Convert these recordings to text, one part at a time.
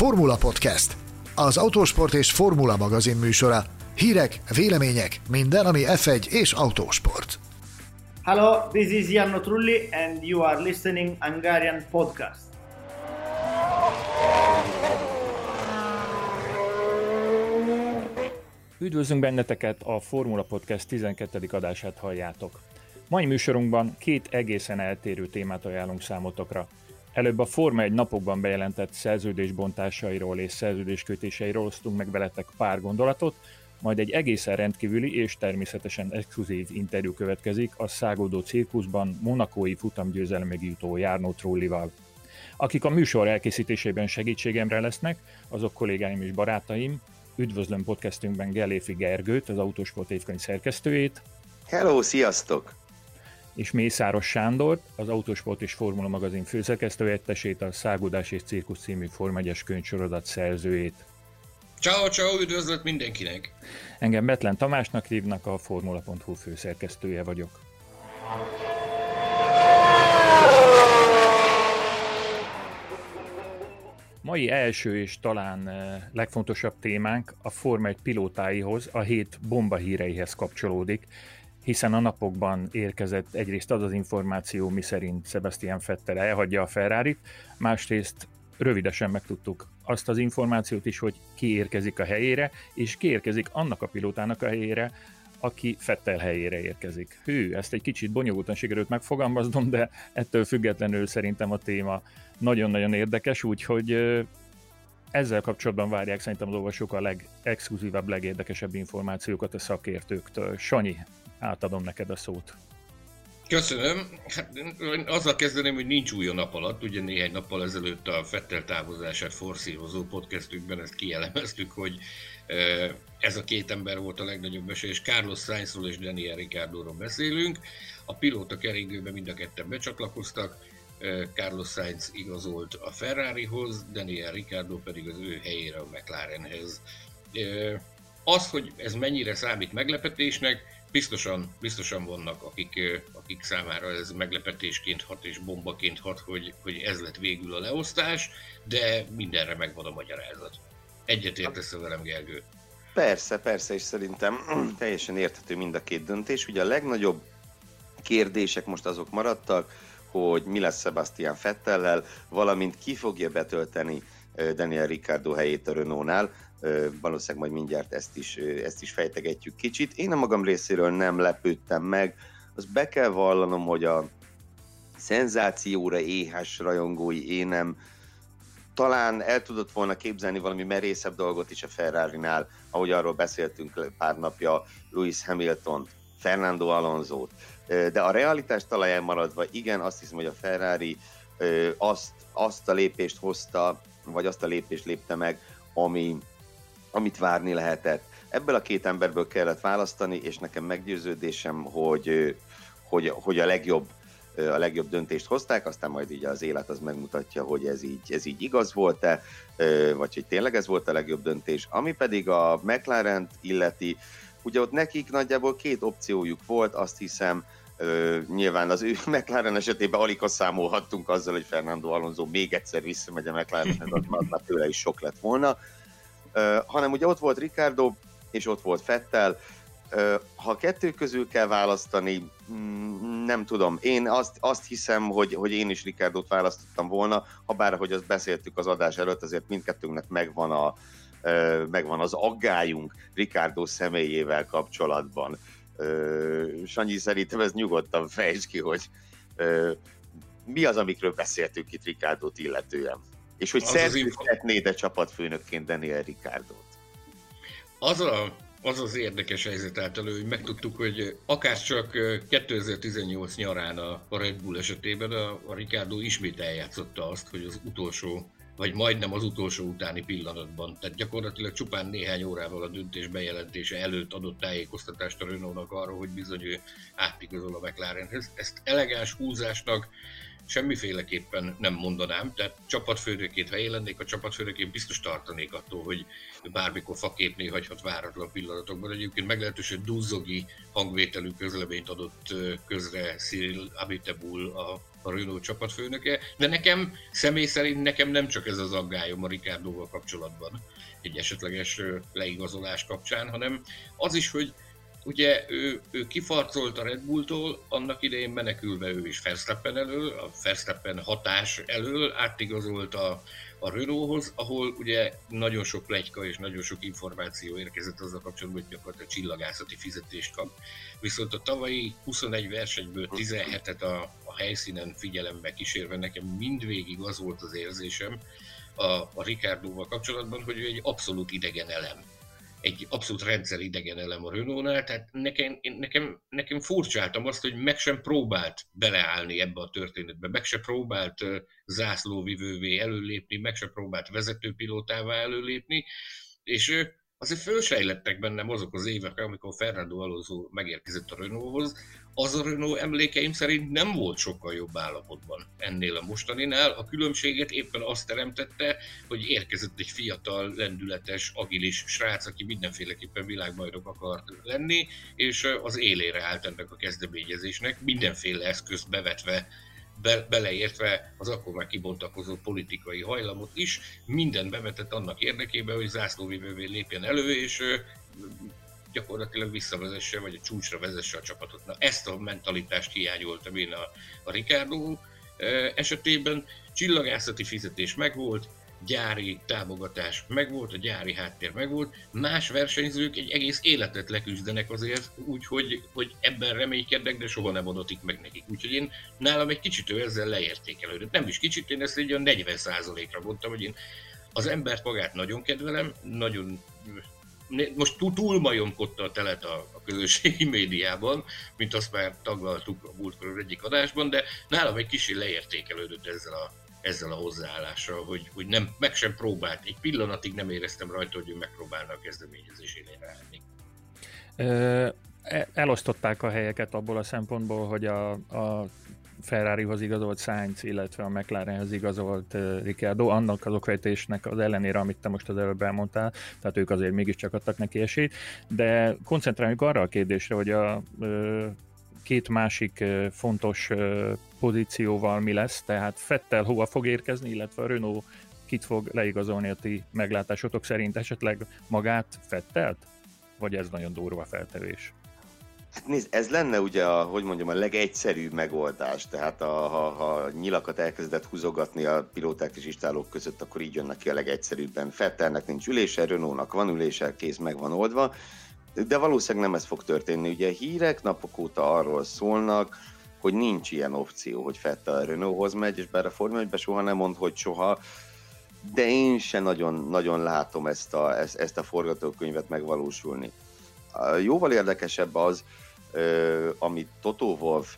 Formula Podcast, az autósport és formula magazin műsora. Hírek, vélemények, minden, ami F1 és autósport. Hello, this is Jarno Trulli and you are listening Hungarian Podcast. Üdvözlünk benneteket, a Formula Podcast 12. adását halljátok. Mai műsorunkban két egészen eltérő témát ajánlunk számotokra. Előbb a Forma egy napokban bejelentett szerződésbontásairól és szerződéskötéseiről osztunk meg veletek pár gondolatot, majd egy egészen rendkívüli és természetesen exkluzív interjú következik a szágodó cirkuszban monakói futamgyőzelemig jutó Járnó Trullival. Akik a műsor elkészítésében segítségemre lesznek, azok kollégáim és barátaim, üdvözlöm podcastünkben Geléfi Gergőt, az Autosport évkönyv szerkesztőjét. Hello, sziasztok! És Mészáros Sándor, az Autosport és Formula magazin főszerkesztőjettesét, a Szágudás és Cirkusz című Form 1 könyvsorozat szerzőjét. Ciao, ciao, üdvözlet mindenkinek! Engem Betlen Tamásnak hívnak, a Formula.hu főszerkesztője vagyok. Mai első és talán eh, legfontosabb témánk a Forma 1 pilótáihoz, a hét bomba híreihez kapcsolódik, hiszen a napokban érkezett egyrészt az az információ, miszerint Sebastian Vettel elhagyja a ferrari másrészt rövidesen megtudtuk azt az információt is, hogy ki érkezik a helyére, és ki érkezik annak a pilótának a helyére, aki Fettel helyére érkezik. Hű, ezt egy kicsit bonyolultan sikerült megfogalmaznom, de ettől függetlenül szerintem a téma nagyon-nagyon érdekes, úgyhogy ezzel kapcsolatban várják szerintem az olvasók a legexkluzívabb, legérdekesebb információkat a szakértőktől. Sanyi, átadom neked a szót. Köszönöm. Hát, azzal kezdeném, hogy nincs új a nap alatt. Ugye néhány nappal ezelőtt a Fettel távozását forszírozó podcastünkben ezt kielemeztük, hogy ez a két ember volt a legnagyobb esély, és Carlos Sainzról és Daniel Ricciardoról beszélünk. A pilóta keringőben mind a ketten becsatlakoztak, Carlos Sainz igazolt a Ferrarihoz, Daniel Ricciardo pedig az ő helyére a McLarenhez. Az, hogy ez mennyire számít meglepetésnek, biztosan, biztosan vannak, akik, akik számára ez meglepetésként hat és bombaként hat, hogy, hogy ez lett végül a leosztás, de mindenre megvan a magyarázat. Egyetértesz velem, Gergő? Persze, persze, és szerintem teljesen érthető mind a két döntés. Ugye a legnagyobb kérdések most azok maradtak, hogy mi lesz Sebastian Fettellel, valamint ki fogja betölteni Daniel Ricciardo helyét a Renault-nál valószínűleg majd mindjárt ezt is, ezt is fejtegetjük kicsit. Én a magam részéről nem lepődtem meg, az be kell vallanom, hogy a szenzációra éhes rajongói énem talán el tudott volna képzelni valami merészebb dolgot is a Ferrari-nál, ahogy arról beszéltünk pár napja, Lewis Hamilton, Fernando alonso de a realitás talaján maradva, igen, azt hiszem, hogy a Ferrari azt, azt a lépést hozta, vagy azt a lépést lépte meg, ami, amit várni lehetett. Ebből a két emberből kellett választani, és nekem meggyőződésem, hogy, hogy, hogy a legjobb a legjobb döntést hozták, aztán majd így az élet az megmutatja, hogy ez így, ez így igaz volt-e, vagy hogy tényleg ez volt a legjobb döntés. Ami pedig a mclaren illeti, ugye ott nekik nagyjából két opciójuk volt, azt hiszem, nyilván az ő McLaren esetében alig számolhattunk azzal, hogy Fernando Alonso még egyszer visszamegy a McLarenhez, az már tőle is sok lett volna hanem ugye ott volt Ricardo, és ott volt Fettel. Ha kettő közül kell választani, mm, nem tudom. Én azt, azt hiszem, hogy, hogy én is Ricardot választottam volna, ha bár, hogy azt beszéltük az adás előtt, azért mindkettőnknek megvan, a, megvan az aggályunk Ricardo személyével kapcsolatban. Sanyi, szerintem ez nyugodtan fejtsd ki, hogy mi az, amikről beszéltünk itt Ricardot illetően. És hogy szerződtetnéd a csapatfőnökként Daniel Ricardot? Az, a, az az érdekes helyzet állt elő, hogy megtudtuk, hogy akár csak 2018 nyarán a, a Red Bull esetében a, a Ricardo ismét eljátszotta azt, hogy az utolsó vagy majdnem az utolsó utáni pillanatban. Tehát gyakorlatilag csupán néhány órával a döntés bejelentése előtt adott tájékoztatást a Renault-nak arról, hogy bizony ő átigazol a McLarenhez. Ezt elegáns húzásnak semmiféleképpen nem mondanám, tehát csapatfőnökként, ha én lennék a csapatfőnökként, biztos tartanék attól, hogy bármikor faképné hagyhat váratlan pillanatokban. Egyébként meglehetősen duzzogi hangvételű közleményt adott közre Cyril Abitebul, a a Renault csapatfőnöke, de nekem személy szerint nekem nem csak ez az aggályom a Ricardoval kapcsolatban, egy esetleges leigazolás kapcsán, hanem az is, hogy ugye ő, ő kifarcolt a Red Bulltól, annak idején menekülve ő is Verstappen elől, a Verstappen hatás elől, átigazolt a, a Renaulthoz, ahol ugye nagyon sok plegyka és nagyon sok információ érkezett azzal kapcsolatban, hogy gyakorlatilag csillagászati fizetést kap. Viszont a tavalyi 21 versenyből 17-et a, a helyszínen figyelembe kísérve nekem mindvégig az volt az érzésem a, a Ricardoval kapcsolatban, hogy ő egy abszolút idegen elem egy abszolút rendszer idegen elem a Renault-nál, tehát nekem, nekem, nekem furcsáltam azt, hogy meg sem próbált beleállni ebbe a történetbe, meg sem próbált zászlóvivővé előlépni, meg sem próbált vezetőpilótává előlépni, és azért fölsejlettek bennem azok az évek, amikor Fernando Alonso megérkezett a Renaulthoz, az a Renault emlékeim szerint nem volt sokkal jobb állapotban ennél a mostaninál. A különbséget éppen azt teremtette, hogy érkezett egy fiatal, lendületes, agilis srác, aki mindenféleképpen világbajnok akart lenni, és az élére állt ennek a kezdeményezésnek, mindenféle eszközt bevetve be, beleértve az akkor már kibontakozó politikai hajlamot is, minden bevetett annak érdekében, hogy zászlóvívővé lépjen elő, és gyakorlatilag visszavezesse, vagy a csúcsra vezesse a csapatot. Na ezt a mentalitást hiányoltam én a, a Ricardo esetében. Csillagászati fizetés megvolt, gyári támogatás megvolt, a gyári háttér megvolt, más versenyzők egy egész életet leküzdenek azért, úgyhogy hogy ebben reménykednek, de soha nem adatik meg nekik. Úgyhogy én nálam egy kicsit ő ezzel leértékelődött. Nem is kicsit, én ezt egy olyan 40%-ra mondtam, hogy én az embert magát nagyon kedvelem, nagyon most túl majomkodta a telet a, a közösségi médiában, mint azt már taglaltuk a múltkor egyik adásban, de nálam egy kicsit leértékelődött ezzel a, ezzel a hozzáállással, hogy, hogy nem, meg sem próbált. Egy pillanatig nem éreztem rajta, hogy ő megpróbálna a kezdeményezés élére állni. E, elosztották a helyeket abból a szempontból, hogy a, a Ferrarihoz igazolt Sainz, illetve a McLarenhez igazolt uh, Ricciardo, annak az okvetésnek az ellenére, amit te most az előbb elmondtál, tehát ők azért mégiscsak adtak neki esélyt, de koncentráljunk arra a kérdésre, hogy a uh, két másik fontos pozícióval mi lesz, tehát Fettel hova fog érkezni, illetve a Renault kit fog leigazolni a ti meglátásotok szerint, esetleg magát Fettelt? Vagy ez nagyon durva feltevés? Nézd, ez lenne ugye, a, hogy mondjam, a legegyszerűbb megoldás. Tehát a, ha, ha nyilakat elkezdett húzogatni a pilóták és istálók között, akkor így jönnek ki a legegyszerűbben. Fettelnek nincs ülése, Renault-nak van ülése, kész meg van oldva. De valószínűleg nem ez fog történni. Ugye hírek napok óta arról szólnak, hogy nincs ilyen opció, hogy Fettel a Renaulthoz megy, és bár a Forma 1 soha nem mond, hogy soha, de én sem nagyon, nagyon látom ezt a, ezt, ezt a forgatókönyvet megvalósulni. Jóval érdekesebb az, amit Toto Wolf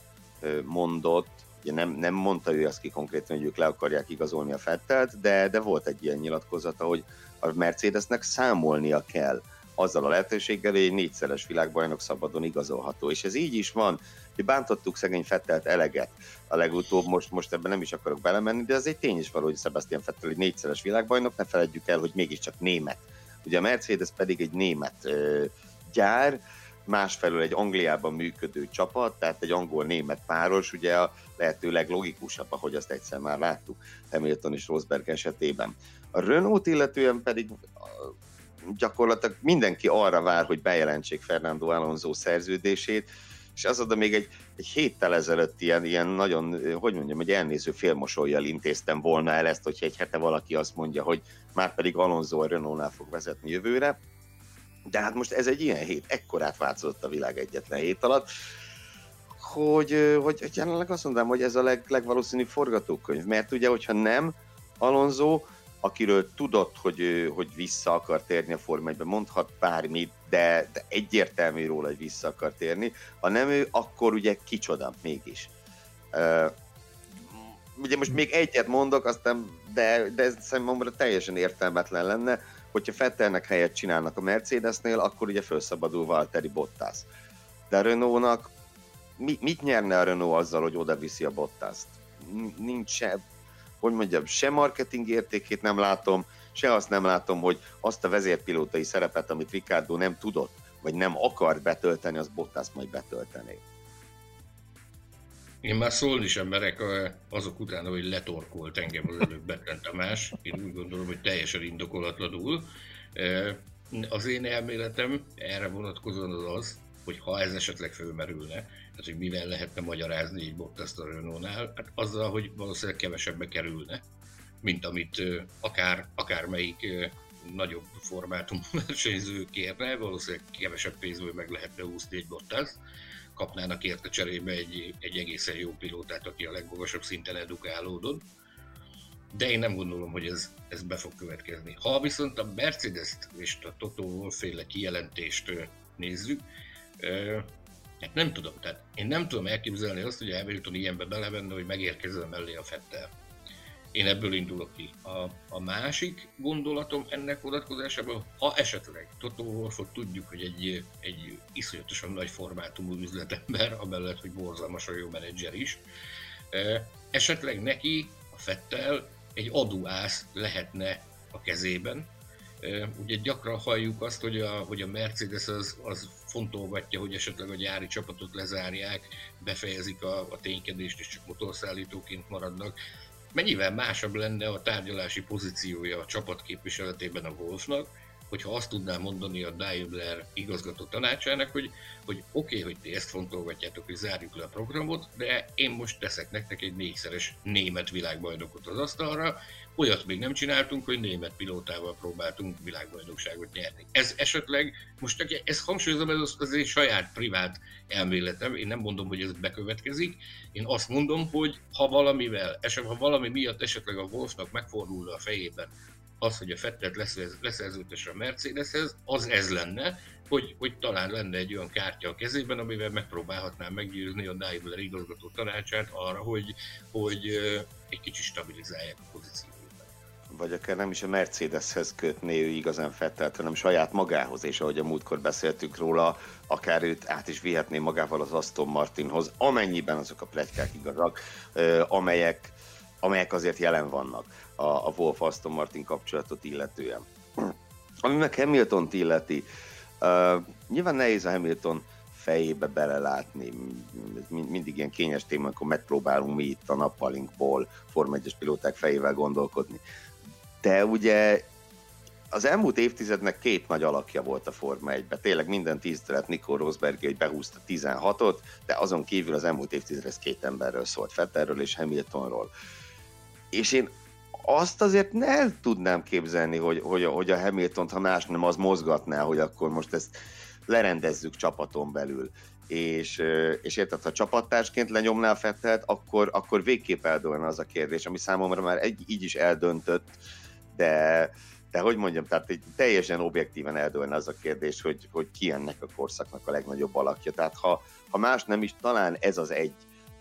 mondott, ugye nem, nem mondta ő azt ki konkrétan, hogy ők le akarják igazolni a Fettelt, de, de volt egy ilyen nyilatkozata, hogy a Mercedesnek számolnia kell azzal a lehetőséggel, hogy egy négyszeres világbajnok szabadon igazolható. És ez így is van. Mi bántottuk szegény Fettelt eleget a legutóbb, most, most ebben nem is akarok belemenni, de az egy tény is való, hogy Sebastian Fettel egy négyszeres világbajnok, ne feledjük el, hogy mégiscsak német. Ugye a Mercedes pedig egy német ö, gyár, másfelől egy Angliában működő csapat, tehát egy angol-német páros, ugye a lehető leglogikusabb, ahogy azt egyszer már láttuk Hamilton és Rosberg esetében. A Renault illetően pedig gyakorlatilag mindenki arra vár, hogy bejelentsék Fernando Alonso szerződését, és az oda még egy, egy héttel ezelőtt ilyen, ilyen nagyon, hogy mondjam, egy elnéző félmosolyjal intéztem volna el ezt, hogyha egy hete valaki azt mondja, hogy már pedig Alonso a Renault-nál fog vezetni jövőre. De hát most ez egy ilyen hét, ekkorát változott a világ egyetlen hét alatt, hogy, hogy, hogy jelenleg azt mondanám, hogy ez a leg, legvalószínűbb forgatókönyv, mert ugye, hogyha nem, Alonso, akiről tudott, hogy, hogy vissza akar térni a Forma 1 mondhat bármit, de, de egyértelmű róla, hogy vissza akar térni. Ha nem ő, akkor ugye kicsoda mégis. Uh, ugye most még egyet mondok, aztán, de, de ez számomra teljesen értelmetlen lenne, hogyha Fettelnek helyet csinálnak a Mercedesnél, akkor ugye felszabadul Valtteri Bottas. De a Renault-nak mi, mit nyerne a Renault azzal, hogy oda viszi a Bottaszt? Nincs hogy mondjam, se marketing értékét nem látom, se azt nem látom, hogy azt a vezérpilótai szerepet, amit Ricardo nem tudott, vagy nem akart betölteni, az Bottas majd betöltené. Én már szólni sem merek azok után, hogy letorkolt engem az előbb Betlen Tamás. Én úgy gondolom, hogy teljesen indokolatlanul. Az én elméletem erre vonatkozóan az az, hogy ha ez esetleg fölmerülne, tehát hogy mivel lehetne magyarázni egy Bottaszt a Renault-nál, hát azzal, hogy valószínűleg kevesebbe kerülne, mint amit akár, akármelyik nagyobb formátum versenyző kérne, valószínűleg kevesebb pénzből meg lehetne úszni egy Bottas, kapnának érte cserébe egy, egy egészen jó pilótát, aki a legmagasabb szinten edukálódott. De én nem gondolom, hogy ez, ez be fog következni. Ha viszont a Mercedes-t és a Toto féle kijelentést nézzük, nem tudom, tehát én nem tudom elképzelni azt, hogy a Hamilton ilyenbe belevenne, hogy megérkezzen mellé a Fettel. Én ebből indulok ki. A, a másik gondolatom ennek vonatkozásában, ha esetleg Toto Wolfot tudjuk, hogy egy, egy iszonyatosan nagy formátumú üzletember, amellett, hogy borzalmasan jó menedzser is, esetleg neki a Fettel egy adóász lehetne a kezében. Ugye gyakran halljuk azt, hogy a, hogy a Mercedes az, az fontolgatja, hogy esetleg a gyári csapatot lezárják, befejezik a, a ténykedést, és csak motorszállítóként maradnak. Mennyivel másabb lenne a tárgyalási pozíciója a csapat képviseletében a Wolfnak, hogyha azt tudná mondani a Daimler igazgató tanácsának, hogy, hogy oké, okay, hogy ti ezt fontolgatjátok, hogy zárjuk le a programot, de én most teszek nektek egy négyszeres német világbajnokot az asztalra, olyat még nem csináltunk, hogy német pilótával próbáltunk világbajnokságot nyerni. Ez esetleg, most ez hangsúlyozom, ez az, az egy saját privát elméletem, én nem mondom, hogy ez bekövetkezik, én azt mondom, hogy ha valamivel, esetleg ha valami miatt esetleg a Wolfnak megfordulna a fejében az, hogy a Fettet leszerződtesse a Mercedeshez, az ez lenne, hogy, hogy talán lenne egy olyan kártya a kezében, amivel megpróbálhatná meggyőzni a Daimler igazgató tanácsát arra, hogy, hogy egy kicsit stabilizálják a pozíciót vagy akár nem is a Mercedeshez kötné ő igazán Fettelt, hanem saját magához, és ahogy a múltkor beszéltük róla, akár őt át is vihetné magával az Aston Martinhoz, amennyiben azok a plegykák igazak, amelyek, amelyek azért jelen vannak a, a Wolf Aston Martin kapcsolatot illetően. Ami meg hamilton illeti, uh, nyilván nehéz a Hamilton fejébe belelátni. Mindig ilyen kényes téma, amikor megpróbálunk mi itt a nappalinkból Form 1 pilóták fejével gondolkodni de ugye az elmúlt évtizednek két nagy alakja volt a Forma 1-ben. Tényleg minden tisztelet Nico Rosberg, hogy behúzta 16-ot, de azon kívül az elmúlt évtized két emberről szólt, Fetterről és Hamiltonról. És én azt azért ne tudnám képzelni, hogy, hogy, hogy a Hamilton, ha más nem, az mozgatná, hogy akkor most ezt lerendezzük csapaton belül. És, és érted, ha csapattársként lenyomná a Fettelt, akkor, akkor végképp eldőlne az a kérdés, ami számomra már egy, így is eldöntött, de, de hogy mondjam, tehát egy teljesen objektíven eldőlne az a kérdés, hogy, hogy ki ennek a korszaknak a legnagyobb alakja. Tehát ha, ha más nem is, talán ez az egy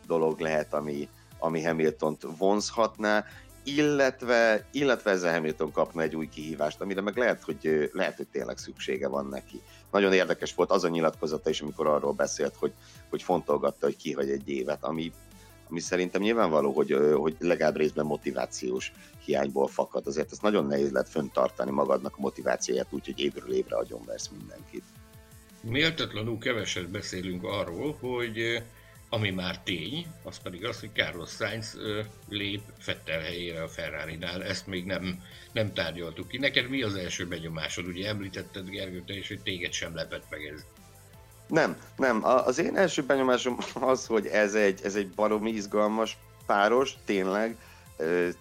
dolog lehet, ami, ami Hamilton-t vonzhatná, illetve, illetve ezzel Hamilton kapna egy új kihívást, amire meg lehet, hogy, lehet, hogy tényleg szüksége van neki. Nagyon érdekes volt az a nyilatkozata is, amikor arról beszélt, hogy, hogy fontolgatta, hogy kihagy egy évet, ami ami szerintem nyilvánvaló, hogy, hogy legalább részben motivációs hiányból fakad. Azért ez nagyon nehéz lehet föntartani magadnak a motivációját úgy, hogy évről évre agyonversz mindenkit. Méltatlanul keveset beszélünk arról, hogy ami már tény, az pedig az, hogy Carlos Sainz lép Fettel helyére a Ferrari-nál. Ezt még nem, nem tárgyaltuk ki. Neked mi az első benyomásod? Ugye említetted, Gergő, te is, hogy téged sem lepett meg ez. Nem, nem. Az én első benyomásom az, hogy ez egy, ez egy baromi izgalmas páros, tényleg.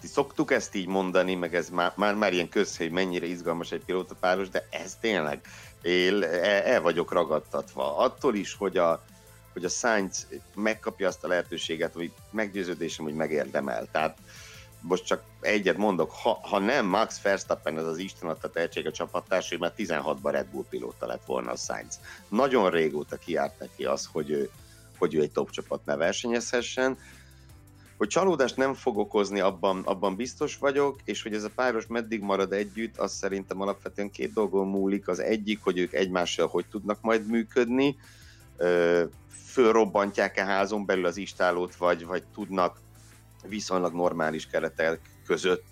Szoktuk ezt így mondani, meg ez már, már, már ilyen közhely, mennyire izgalmas egy pilóta páros, de ez tényleg, én el, el vagyok ragadtatva. Attól is, hogy a, hogy a Sainz megkapja azt a lehetőséget, hogy meggyőződésem, hogy megérdemel. Tehát most csak egyet mondok, ha, ha nem Max Verstappen ez az Isten adta tehetség a csapattársai, mert 16-ban Red Bull pilóta lett volna a Sainz. Nagyon régóta kiárt neki az, hogy ő, hogy ő egy top csapatnál versenyezhessen, hogy csalódást nem fog okozni, abban, abban biztos vagyok, és hogy ez a páros meddig marad együtt, az szerintem alapvetően két dolgon múlik. Az egyik, hogy ők egymással hogy tudnak majd működni, fölrobbantják-e házon belül az istálót, vagy, vagy tudnak viszonylag normális keretek között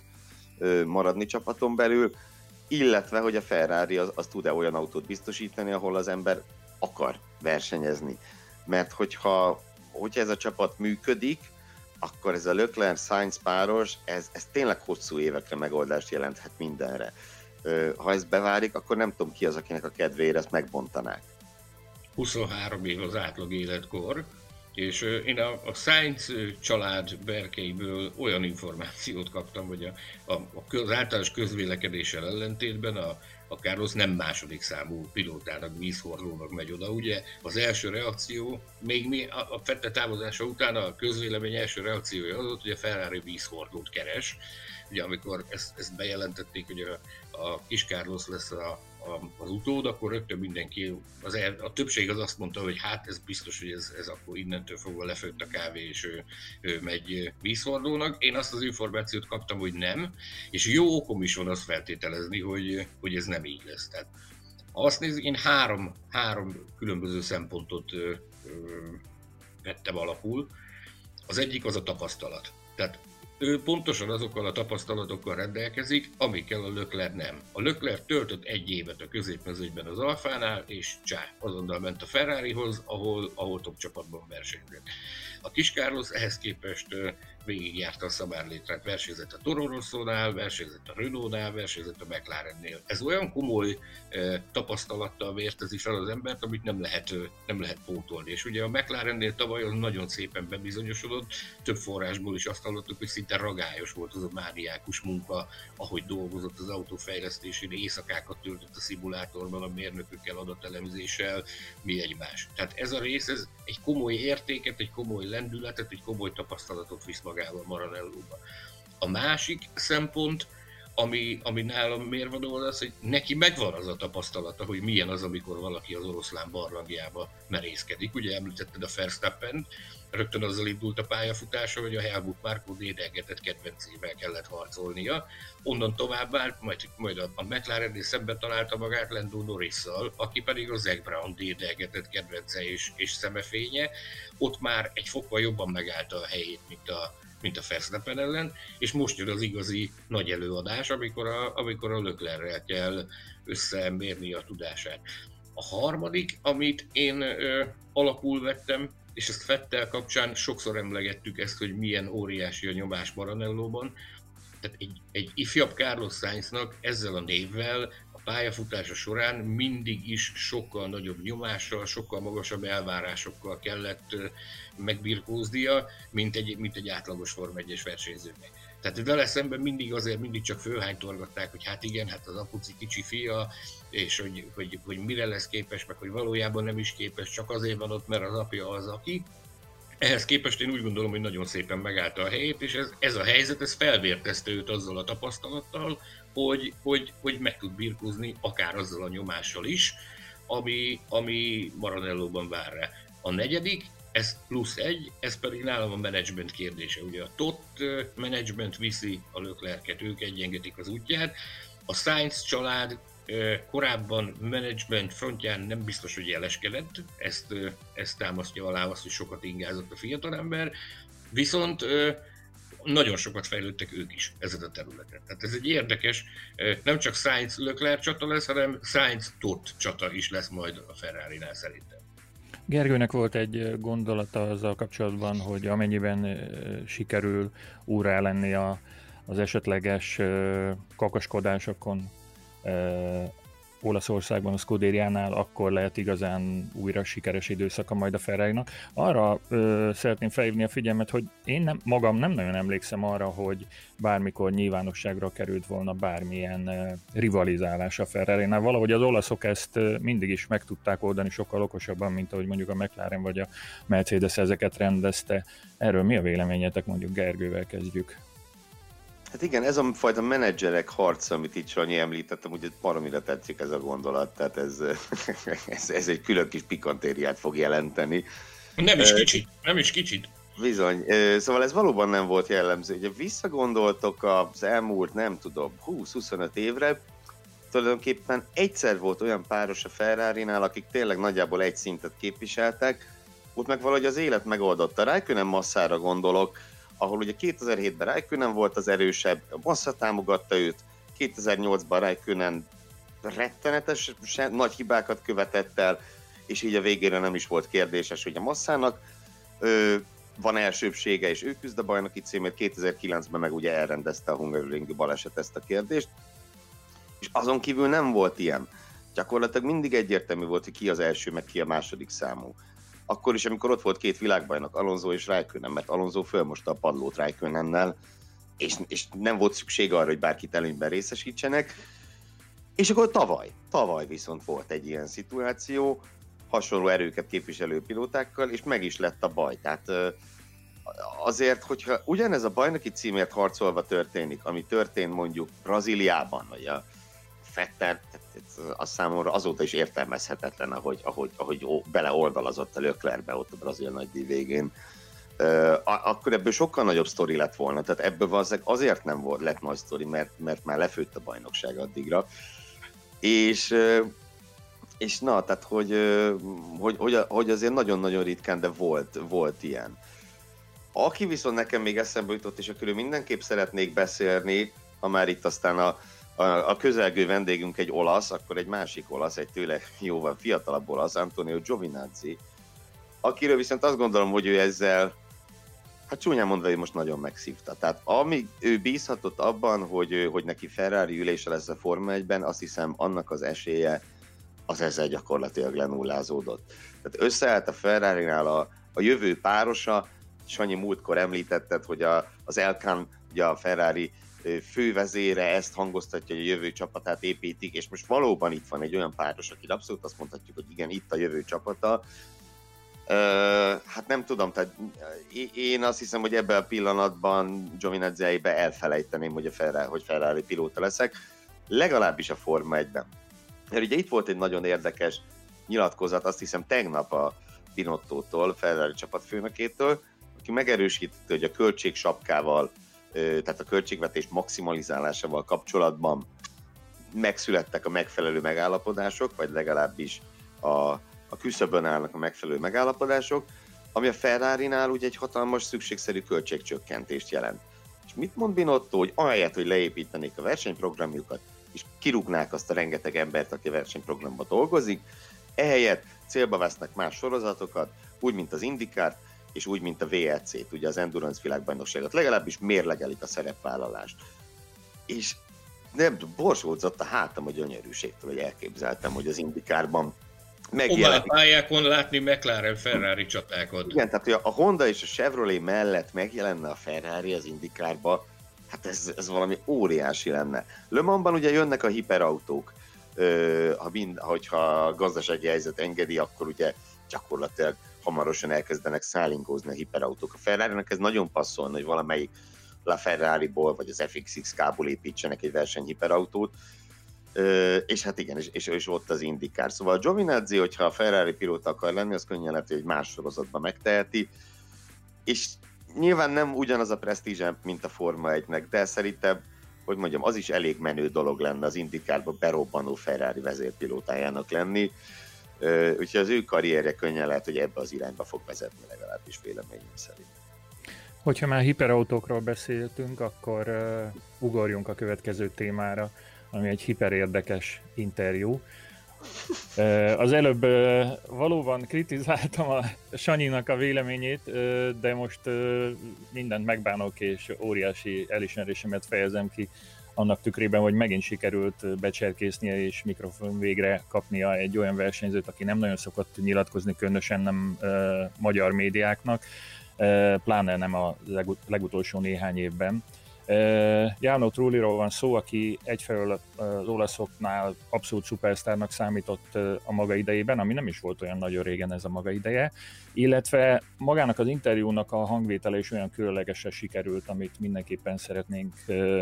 maradni csapaton belül, illetve hogy a Ferrari az, az tud-e olyan autót biztosítani, ahol az ember akar versenyezni. Mert hogyha hogyha ez a csapat működik, akkor ez a Leclerc-Sainz páros, ez, ez tényleg hosszú évekre megoldást jelenthet mindenre. Ha ez beválik, akkor nem tudom ki az, akinek a kedvére ezt megbontanák. 23 év az átlag életkor, és én a, a Science család berkeiből olyan információt kaptam, hogy a, a, az általános közvélekedéssel ellentétben a, a Carlos nem második számú pilótának, vízhordónak megy oda. Ugye az első reakció, még mi a, a Fette távozása után a közvélemény első reakciója az volt, hogy a Ferrari vízhordót keres. Ugye amikor ezt, ezt bejelentették, hogy a, a kis Carlos lesz a, az utód, akkor rögtön mindenki, az el, a többség az azt mondta, hogy hát ez biztos, hogy ez, ez akkor innentől fogva lefőtt a kávé, és ő, ő megy vízhordónak. Én azt az információt kaptam, hogy nem, és jó okom is van azt feltételezni, hogy, hogy ez nem így lesz. Tehát, azt nézzük, én három, három különböző szempontot ö, ö, vettem alapul. Az egyik az a tapasztalat. Tehát ő pontosan azokkal a tapasztalatokkal rendelkezik, amikkel a Lökler nem. A Lökler töltött egy évet a középmezőnyben az Alfánál, és csá, azonnal ment a Ferrarihoz, ahol, ahol top csapatban versenyzett. A kis Carlos ehhez képest végigjárta a szabárlétrát, versenyzett a Toro Rosso-nál, versenyzett a Renault-nál, versenyzett a McLarennél. Ez olyan komoly eh, tapasztalattal vértezi fel az embert, amit nem lehet, nem lehet pótolni. És ugye a McLarennél tavaly az nagyon szépen bebizonyosodott, több forrásból is azt hallottuk, hogy szinte ragályos volt az a mániákus munka, ahogy dolgozott az autófejlesztésén, éjszakákat töltött a szimulátorban, a mérnökökkel, adatelemzéssel, mi egymás. Tehát ez a rész, ez egy komoly értéket, egy komoly lendületet, egy komoly tapasztalatot visz magával Maranellóba. A másik szempont, ami, ami nálam mérvadó az, hogy neki megvan az a tapasztalata, hogy milyen az, amikor valaki az oroszlán barlangjába merészkedik. Ugye említetted a Verstappen, rögtön azzal indult a pályafutása, hogy a Helmut Márkó dédelgetett kedvencével kellett harcolnia. Onnan tovább állt, majd, majd a, a mclaren szemben találta magát Lando norris aki pedig a Zac Brown dédelgetett kedvence és, és szemefénye. Ott már egy fokkal jobban megállta a helyét, mint a, mint a Verstappen ellen, és most jön az igazi nagy előadás, amikor a, amikor a Löklerrel kell összemérni a tudását. A harmadik, amit én ö, alapul vettem, és ezt Fettel kapcsán sokszor emlegettük ezt, hogy milyen óriási a nyomás Maranellóban. Tehát egy, egy ifjabb Carlos Sainznak ezzel a névvel pályafutása során mindig is sokkal nagyobb nyomással, sokkal magasabb elvárásokkal kellett megbirkóznia, mint egy, mint egy átlagos Form 1-es versenyzőnek. Tehát vele szemben mindig azért mindig csak fölhánytorgatták, hogy hát igen, hát az apuci kicsi fia, és hogy, hogy, hogy mire lesz képes, meg hogy valójában nem is képes, csak azért van ott, mert az apja az, aki. Ehhez képest én úgy gondolom, hogy nagyon szépen megállta a helyét, és ez, ez a helyzet, ez felvértezte őt azzal a tapasztalattal, hogy, hogy, hogy meg tud birkózni akár azzal a nyomással is, ami, ami Maranellóban vár rá. A negyedik, ez plusz egy, ez pedig nálam a menedzsment kérdése. Ugye a TOT menedzsment viszi a löklerket, ők egyengetik az útját, a Science család korábban menedzsment frontján nem biztos, hogy jeleskedett, ezt, ezt támasztja alá azt, hogy sokat ingázott a fiatalember, viszont nagyon sokat fejlődtek ők is ezen a területen. Tehát ez egy érdekes, nem csak Science Leclerc csata lesz, hanem Science Tot csata is lesz majd a Ferrari-nál szerintem. Gergőnek volt egy gondolata azzal kapcsolatban, hogy amennyiben sikerül úrá lenni a, az esetleges kakaskodásokon Olaszországban, a Scuderiánál, akkor lehet igazán újra sikeres időszaka majd a ferrari Arra ö, szeretném felhívni a figyelmet, hogy én nem, magam nem nagyon emlékszem arra, hogy bármikor nyilvánosságra került volna bármilyen ö, rivalizálás a ferrari -nál. Valahogy az olaszok ezt ö, mindig is meg tudták oldani sokkal okosabban, mint ahogy mondjuk a McLaren vagy a Mercedes ezeket rendezte. Erről mi a véleményetek, mondjuk Gergővel kezdjük? Hát igen, ez a fajta menedzserek harca, amit itt Sanyi említettem, ugye baromira tetszik ez a gondolat, tehát ez, ez, ez egy külön kis pikantériát fog jelenteni. Nem is kicsit, nem is kicsit. Bizony, szóval ez valóban nem volt jellemző. Ugye visszagondoltok az elmúlt, nem tudom, 20-25 évre, tulajdonképpen egyszer volt olyan páros a ferrari akik tényleg nagyjából egy szintet képviseltek, ott meg valahogy az élet megoldotta. Rájkönen masszára gondolok, ahol ugye 2007-ben Raikkonen volt az erősebb, Massa támogatta őt, 2008-ban Raikkonen rettenetes, nagy hibákat követett el, és így a végére nem is volt kérdéses, hogy a Massának ö, van elsőbsége, és ő küzd a bajnoki címért, 2009-ben meg ugye elrendezte a Hungaroring baleset ezt a kérdést, és azon kívül nem volt ilyen. Gyakorlatilag mindig egyértelmű volt, hogy ki az első, meg ki a második számú. Akkor is, amikor ott volt két világbajnok, Alonso és Raikkonen, mert Alonso fölmosta a padlót Raikkonennel, és, és nem volt szükség arra, hogy bárkit előnyben részesítsenek. És akkor tavaly, tavaly viszont volt egy ilyen szituáció, hasonló erőket képviselő pilótákkal, és meg is lett a baj. Tehát azért, hogyha ugyanez a bajnoki címért harcolva történik, ami történt mondjuk Brazíliában, vagy a Fetter, az számomra azóta is értelmezhetetlen, ahogy, ahogy, ahogy beleoldalazott a Löklerbe ott a brazil nagydíj végén, akkor ebből sokkal nagyobb sztori lett volna. Tehát ebből azért nem volt, lett nagy sztori, mert, mert már lefőtt a bajnokság addigra. És, és na, tehát hogy, hogy, hogy, hogy azért nagyon-nagyon ritkán, de volt, volt ilyen. Aki viszont nekem még eszembe jutott, és akiről mindenképp szeretnék beszélni, ha már itt aztán a, a, közelgő vendégünk egy olasz, akkor egy másik olasz, egy tőle jóval fiatalabb olasz, Antonio Giovinazzi, akiről viszont azt gondolom, hogy ő ezzel hát csúnyán mondva, hogy most nagyon megszívta. Tehát amíg ő bízhatott abban, hogy, hogy neki Ferrari ülése lesz a Forma 1-ben, azt hiszem annak az esélye az ezzel gyakorlatilag lenullázódott. Tehát összeállt a Ferrari-nál a, a jövő párosa, Sanyi múltkor említetted, hogy a, az Elkan, ugye a Ferrari fővezére ezt hangoztatja, hogy a jövő csapatát építik, és most valóban itt van egy olyan páros, aki abszolút azt mondhatjuk, hogy igen, itt a jövő csapata, hát nem tudom, tehát én azt hiszem, hogy ebben a pillanatban Giovinazzi-be elfelejteném, hogy, a Ferrari, hogy Ferrari pilóta leszek, legalábbis a Forma 1-ben. Mert ugye itt volt egy nagyon érdekes nyilatkozat, azt hiszem tegnap a Binotto-tól, Ferrari csapatfőnökétől, aki megerősítette, hogy a költségsapkával, tehát a költségvetés maximalizálásával kapcsolatban megszülettek a megfelelő megállapodások, vagy legalábbis a a küszöbön állnak a megfelelő megállapodások, ami a Ferrari-nál ugye egy hatalmas szükségszerű költségcsökkentést jelent. És mit mond Binotto, hogy ahelyett, hogy leépítenék a versenyprogramjukat, és kirúgnák azt a rengeteg embert, aki a versenyprogramban dolgozik, ehelyett célba vesznek más sorozatokat, úgy, mint az IndyCar, és úgy, mint a VLC-t, ugye az Endurance világbajnokságot, legalábbis mérlegelik a szerepvállalást. És nem borsódzott a hátam a gyönyörűségtől, hogy elképzeltem, hogy az Indikárban megjelenik. pályákon látni McLaren Ferrari csatákat. Igen, tehát a Honda és a Chevrolet mellett megjelenne a Ferrari az Indikárba, hát ez, ez valami óriási lenne. Le Mansban ugye jönnek a hiperautók, ha mind, hogyha a gazdasági helyzet engedi, akkor ugye gyakorlatilag hamarosan elkezdenek szállingózni a hiperautók. A ferrari ez nagyon passzolna, hogy valamelyik La Ferrari-ból vagy az FXXK-ból építsenek egy versenyhiperautót, és hát igen, és, és, és ott az indikár. Szóval a Giovinazzi, hogyha a Ferrari pilóta akar lenni, az könnyen lehet, hogy egy más sorozatban megteheti, és nyilván nem ugyanaz a presztízse, mint a Forma 1-nek, de szerintem, hogy mondjam, az is elég menő dolog lenne az indikárba berobbanó Ferrari vezérpilótájának lenni, úgyhogy az ő karrierje könnyen lehet, hogy ebbe az irányba fog vezetni legalábbis véleményem szerint. Hogyha már hiperautókról beszéltünk, akkor ugorjunk a következő témára ami egy hiperérdekes interjú. Az előbb valóban kritizáltam a Sanyinak a véleményét, de most mindent megbánok, és óriási elismerésemet fejezem ki annak tükrében, hogy megint sikerült becserkésznie és mikrofon végre kapnia egy olyan versenyzőt, aki nem nagyon szokott nyilatkozni, különösen nem magyar médiáknak, pláne nem a legutolsó néhány évben. Jánó Trulliról van szó, aki egyfelől az olaszoknál abszolút szupersztárnak számított a maga idejében, ami nem is volt olyan nagyon régen ez a maga ideje, illetve magának az interjúnak a hangvétele is olyan különlegesen sikerült, amit mindenképpen szeretnénk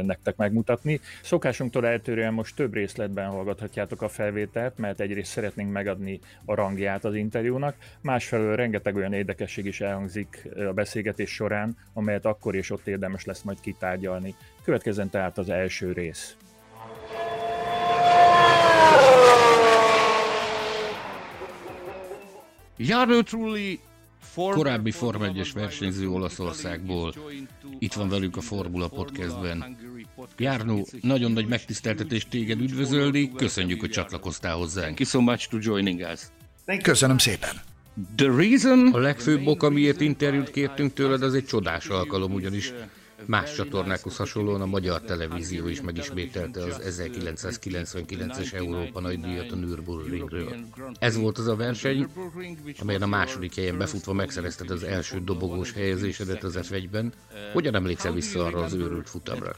nektek megmutatni. Szokásunktól eltérően most több részletben hallgathatjátok a felvételt, mert egyrészt szeretnénk megadni a rangját az interjúnak, másfelől rengeteg olyan érdekesség is elhangzik a beszélgetés során, amelyet akkor és ott érdemes lesz majd kitárgyalni. Következzen tehát az első rész. Jarno Trulli korábbi Forma 1-es versenyző Olaszországból. Itt van velünk a Formula Podcastben. Járnó, nagyon nagy megtiszteltetés téged üdvözölni, köszönjük, hogy csatlakoztál hozzánk. Köszönöm szépen. The reason... A legfőbb ok, amiért interjút kértünk tőled, az egy csodás alkalom, ugyanis Más csatornákhoz hasonlóan a magyar televízió is megismételte az 1999-es Európa nagydíjat a Nürburgringről. Ez volt az a verseny, amelyen a második helyen befutva megszerezted az első dobogós helyezésedet az F1-ben. Hogyan emlékszel vissza arra az őrült futamra?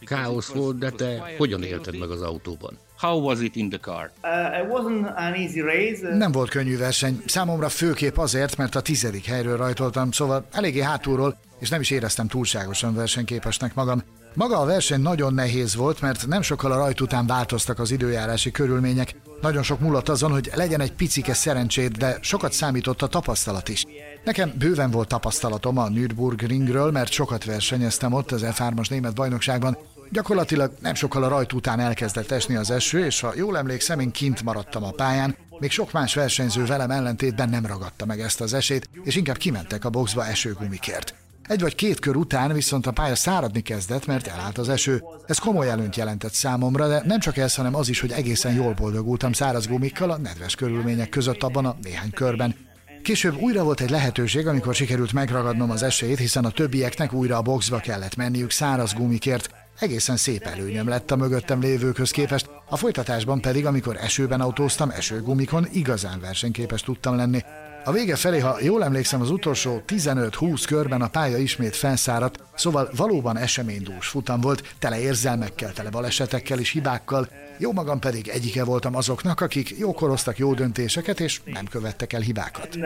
Káosz volt, de te hogyan élted meg az autóban? How was it in the car? Uh, it wasn't an easy race. Nem volt könnyű verseny, számomra főképp azért, mert a tizedik helyről rajtoltam, szóval eléggé hátulról, és nem is éreztem túlságosan versenyképesnek magam. Maga a verseny nagyon nehéz volt, mert nem sokkal a rajt után változtak az időjárási körülmények. Nagyon sok múlott azon, hogy legyen egy picike szerencsét, de sokat számított a tapasztalat is. Nekem bőven volt tapasztalatom a Nürburgringről, mert sokat versenyeztem ott az F3-as német bajnokságban. Gyakorlatilag nem sokkal a rajt után elkezdett esni az eső, és ha jól emlékszem, én kint maradtam a pályán, még sok más versenyző velem ellentétben nem ragadta meg ezt az esélyt, és inkább kimentek a boxba esőgumikért. Egy vagy két kör után viszont a pálya száradni kezdett, mert elállt az eső. Ez komoly előnyt jelentett számomra, de nem csak ez, hanem az is, hogy egészen jól boldogultam száraz gumikkal a nedves körülmények között abban a néhány körben. Később újra volt egy lehetőség, amikor sikerült megragadnom az esélyt, hiszen a többieknek újra a boxba kellett menniük száraz gumikért. Egészen szép előnyöm lett a mögöttem lévőkhöz képest, a folytatásban pedig, amikor esőben autóztam, esőgumikon igazán versenyképes tudtam lenni. A vége felé, ha jól emlékszem, az utolsó 15-20 körben a pálya ismét felszáradt, szóval valóban eseménydús futam volt, tele érzelmekkel, tele balesetekkel és hibákkal, jó magam pedig egyike voltam azoknak, akik jókoroztak jó döntéseket és nem követtek el hibákat. Uh,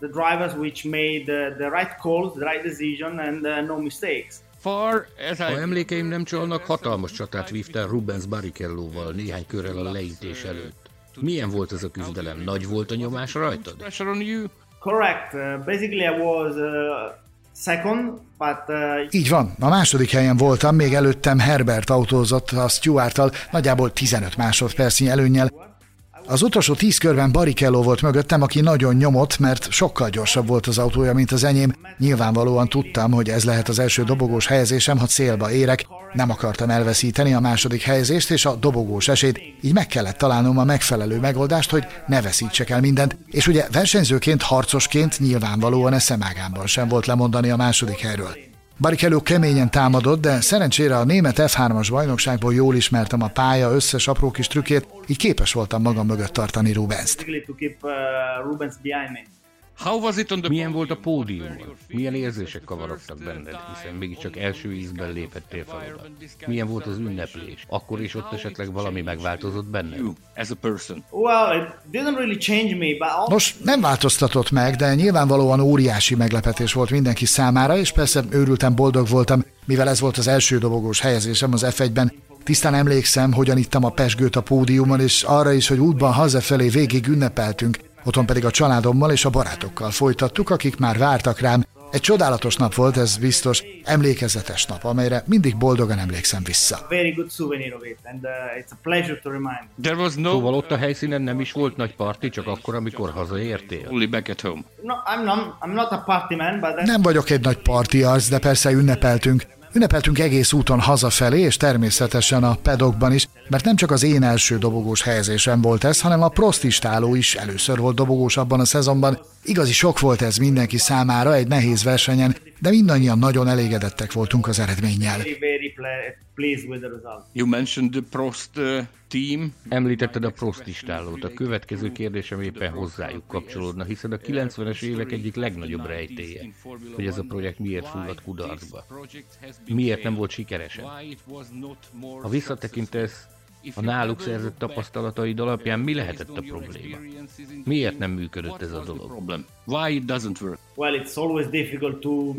the, drivers which made the, the right calls, the right decision and uh, no mistakes. Far, ha emlékeim nem csalnak, hatalmas csatát vívtál Rubens Barrichello-val néhány körrel a leítés előtt. Milyen volt ez a küzdelem? Nagy volt a nyomás rajtad? Correct. Uh, basically I was uh, second, but... Uh... Így van. A második helyen voltam, még előttem Herbert autózott a Stuart-tal nagyjából 15 másodpercnyi előnnyel. Az utolsó tíz körben Barrichello volt mögöttem, aki nagyon nyomott, mert sokkal gyorsabb volt az autója, mint az enyém. Nyilvánvalóan tudtam, hogy ez lehet az első dobogós helyezésem, ha célba érek. Nem akartam elveszíteni a második helyezést és a dobogós esélyt, így meg kellett találnom a megfelelő megoldást, hogy ne veszítsek el mindent. És ugye versenyzőként, harcosként nyilvánvalóan eszemágámban sem volt lemondani a második helyről. Barrichello keményen támadott, de szerencsére a német F3-as bajnokságból jól ismertem a pálya összes apró kis trükkét, így képes voltam magam mögött tartani Rubens-t. Milyen volt a pódiumon? Milyen érzések kavarodtak benned, hiszen mégiscsak első ízben lépettél fel oda? Milyen volt az ünneplés? Akkor is ott esetleg valami megváltozott benned? Nos, nem változtatott meg, de nyilvánvalóan óriási meglepetés volt mindenki számára, és persze őrültem boldog voltam, mivel ez volt az első dobogós helyezésem az F1-ben, Tisztán emlékszem, hogyan ittam a pesgőt a pódiumon, és arra is, hogy útban hazafelé végig ünnepeltünk, Otthon pedig a családommal és a barátokkal folytattuk, akik már vártak rám. Egy csodálatos nap volt, ez biztos, emlékezetes nap, amelyre mindig boldogan emlékszem vissza. Uh, szóval ott a helyszínen nem is volt nagy parti, csak akkor, amikor hazaértél? Only back at home. No, I'm not, I'm not a party man, but Nem vagyok egy nagy parti arc, de persze ünnepeltünk. Ünnepeltünk egész úton hazafelé, és természetesen a pedokban is, mert nem csak az én első dobogós helyezésem volt ez, hanem a prostistáló is először volt dobogós abban a szezonban. Igazi sok volt ez mindenki számára egy nehéz versenyen, de mindannyian nagyon elégedettek voltunk az eredménnyel. You mentioned the Prost uh. Említetted a Prost istálót. A következő kérdésem éppen hozzájuk kapcsolódna, hiszen a 90-es évek egyik legnagyobb rejtéje, hogy ez a projekt miért fulladt kudarcba. Miért nem volt sikeresen? Ha visszatekintesz, a náluk szerzett tapasztalataid alapján mi lehetett a probléma? Miért nem működött ez a dolog? Why it doesn't work? Well, it's always difficult to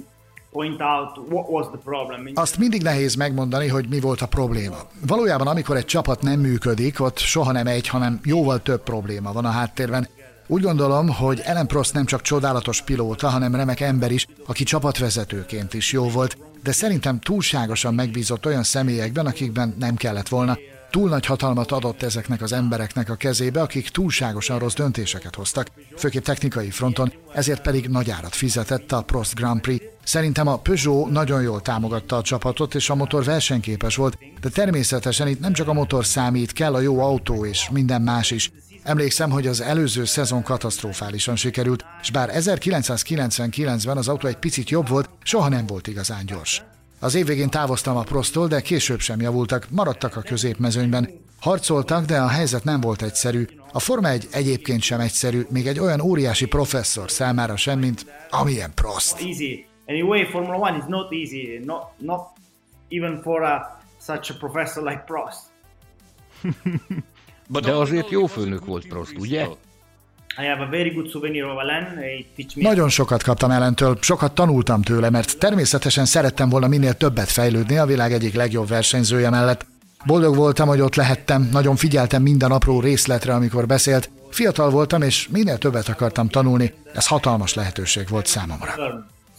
Azt mindig nehéz megmondani, hogy mi volt a probléma. Valójában, amikor egy csapat nem működik, ott soha nem egy, hanem jóval több probléma van a háttérben. Úgy gondolom, hogy Ellen Prost nem csak csodálatos pilóta, hanem remek ember is, aki csapatvezetőként is jó volt, de szerintem túlságosan megbízott olyan személyekben, akikben nem kellett volna túl nagy hatalmat adott ezeknek az embereknek a kezébe, akik túlságosan rossz döntéseket hoztak, főképp technikai fronton, ezért pedig nagy árat fizetett a Prost Grand Prix. Szerintem a Peugeot nagyon jól támogatta a csapatot, és a motor versenyképes volt, de természetesen itt nem csak a motor számít, kell a jó autó és minden más is. Emlékszem, hogy az előző szezon katasztrofálisan sikerült, és bár 1999-ben az autó egy picit jobb volt, soha nem volt igazán gyors. Az év végén távoztam a prostól, de később sem javultak, maradtak a középmezőnyben. Harcoltak, de a helyzet nem volt egyszerű. A Forma egy egyébként sem egyszerű, még egy olyan óriási professzor számára sem, mint amilyen Prost. Anyway, Formula One is not easy, not, not even for a, such a professor like Prost. De azért jó főnök volt Prost, ugye? I have a very good souvenir of Alain. teach me... Nagyon sokat kaptam ellentől, sokat tanultam tőle, mert természetesen szerettem volna minél többet fejlődni a világ egyik legjobb versenyzője mellett. Boldog voltam, hogy ott lehettem, nagyon figyeltem minden apró részletre, amikor beszélt. Fiatal voltam, és minél többet akartam tanulni. Ez hatalmas lehetőség volt számomra.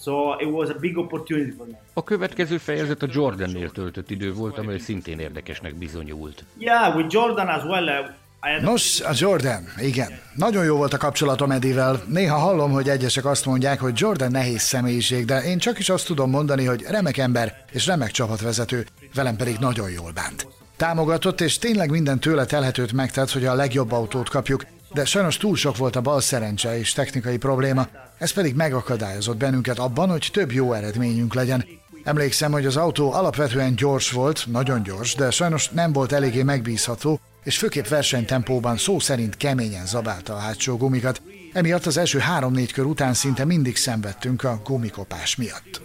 So it was a big opportunity for me. A következő fejezet a Jordannél töltött idő volt, amely szintén érdekesnek bizonyult. Yeah, with Jordan as well. Nos, a Jordan, igen. Nagyon jó volt a kapcsolatom Edivel. Néha hallom, hogy egyesek azt mondják, hogy Jordan nehéz személyiség, de én csak is azt tudom mondani, hogy remek ember és remek csapatvezető, velem pedig nagyon jól bánt. Támogatott, és tényleg minden tőle telhetőt megtett, hogy a legjobb autót kapjuk, de sajnos túl sok volt a bal szerencse és technikai probléma, ez pedig megakadályozott bennünket abban, hogy több jó eredményünk legyen. Emlékszem, hogy az autó alapvetően gyors volt, nagyon gyors, de sajnos nem volt eléggé megbízható, és főképp versenytempóban szó szerint keményen zabálta a hátsó gumikat. Emiatt az első három-négy kör után szinte mindig szenvedtünk a gumikopás miatt.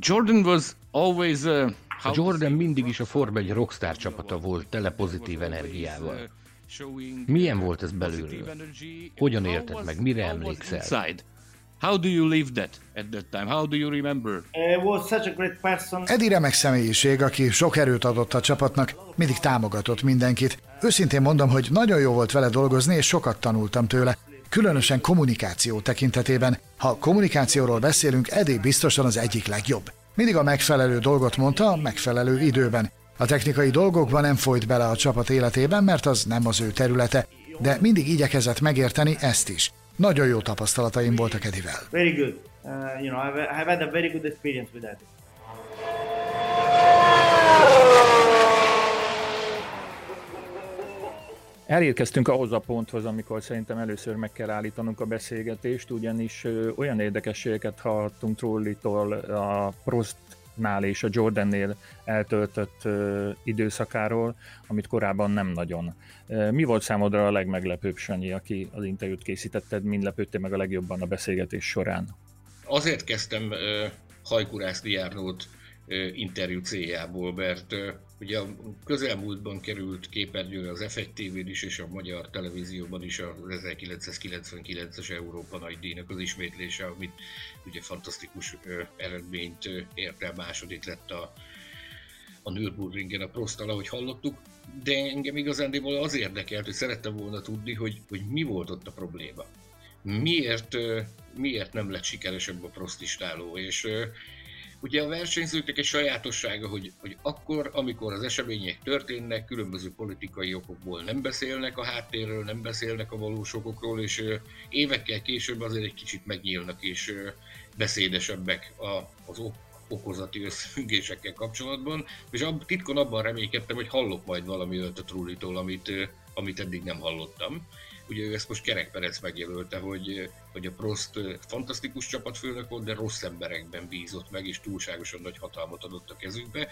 Jordan was always uh, Jordan mindig is a Form egy rockstar csapata volt, tele pozitív energiával. Milyen volt ez belülről? Hogyan élted meg? Mire emlékszel? How do you live that at that time? How do you remember? It was such a great person. Eddie remek személyiség, aki sok erőt adott a csapatnak, mindig támogatott mindenkit. Őszintén mondom, hogy nagyon jó volt vele dolgozni, és sokat tanultam tőle. Különösen kommunikáció tekintetében. Ha kommunikációról beszélünk, Eddie biztosan az egyik legjobb. Mindig a megfelelő dolgot mondta a megfelelő időben. A technikai dolgokban nem folyt bele a csapat életében, mert az nem az ő területe, de mindig igyekezett megérteni ezt is. Nagyon jó tapasztalataim voltak Edivel. Very good. Uh, you know, I've, I've had a very good experience with Eddie. Elérkeztünk ahhoz a ponthoz, amikor szerintem először meg kell állítanunk a beszélgetést, ugyanis olyan érdekességeket hallhattunk Trollitól a Prostnál és a Jordannél eltöltött időszakáról, amit korábban nem nagyon. Mi volt számodra a legmeglepőbb, Sanyi, aki az interjút készítetted, mind lepődtél meg a legjobban a beszélgetés során? Azért kezdtem hajkurászni járnót interjú céljából, mert ugye a közelmúltban került képernyőre az F1 tv is és a magyar televízióban is az 1999-es Európa nagy díjnak az ismétlése, amit ugye fantasztikus eredményt ért el, második lett a, a Nürburgringen a Prosttal, ahogy hallottuk, de engem igazándiból az érdekelt, hogy szerettem volna tudni, hogy, hogy mi volt ott a probléma. Miért, miért nem lett sikeresebb a prostistáló, és Ugye a versenyzőknek egy sajátossága, hogy, hogy akkor, amikor az események történnek, különböző politikai okokból nem beszélnek a háttérről, nem beszélnek a valós okokról, és évekkel később azért egy kicsit megnyílnak és beszédesebbek az okozati összefüggésekkel kapcsolatban, és ab, titkon abban reménykedtem, hogy hallok majd valami a Trullitól, amit, amit eddig nem hallottam. Ugye ő ezt most Kerek Perec megjelölte, hogy, hogy a Prost fantasztikus csapatfőnök volt, de rossz emberekben bízott meg, és túlságosan nagy hatalmat adott a kezükbe.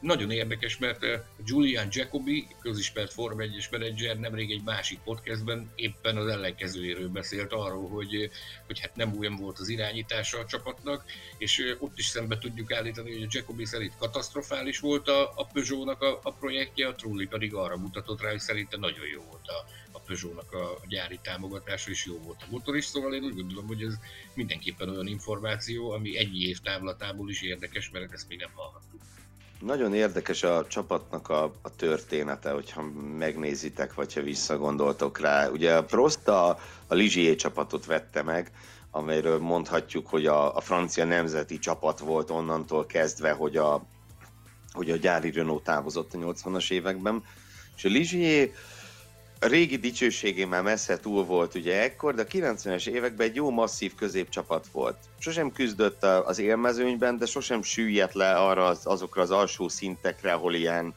Nagyon érdekes, mert Julian Jacobi, közismert Form 1-es menedzser, nemrég egy másik podcastben éppen az ellenkezőjéről beszélt arról, hogy, hogy hát nem olyan volt az irányítása a csapatnak, és ott is szembe tudjuk állítani, hogy a Jacobi szerint katasztrofális volt a, a Peugeot-nak a, a projektje, a Trulli pedig arra mutatott rá, hogy szerinte nagyon jó volt a Peugeot-nak a gyári támogatása, és jó volt a motor is, szóval én úgy gondolom, hogy ez mindenképpen olyan információ, ami ennyi év távlatából is érdekes, mert ezt még nem hallhattuk. Nagyon érdekes a csapatnak a, a története, hogyha megnézitek, vagy ha visszagondoltok rá. Ugye a Prost a, a Ligier csapatot vette meg, amelyről mondhatjuk, hogy a, a francia nemzeti csapat volt onnantól kezdve, hogy a, hogy a gyári Renault távozott a 80-as években. És a Ligier a régi dicsőségé már messze túl volt ugye ekkor, de a 90-es években egy jó masszív középcsapat volt. Sosem küzdött az élmezőnyben, de sosem süllyedt le arra az, azokra az alsó szintekre, ahol ilyen,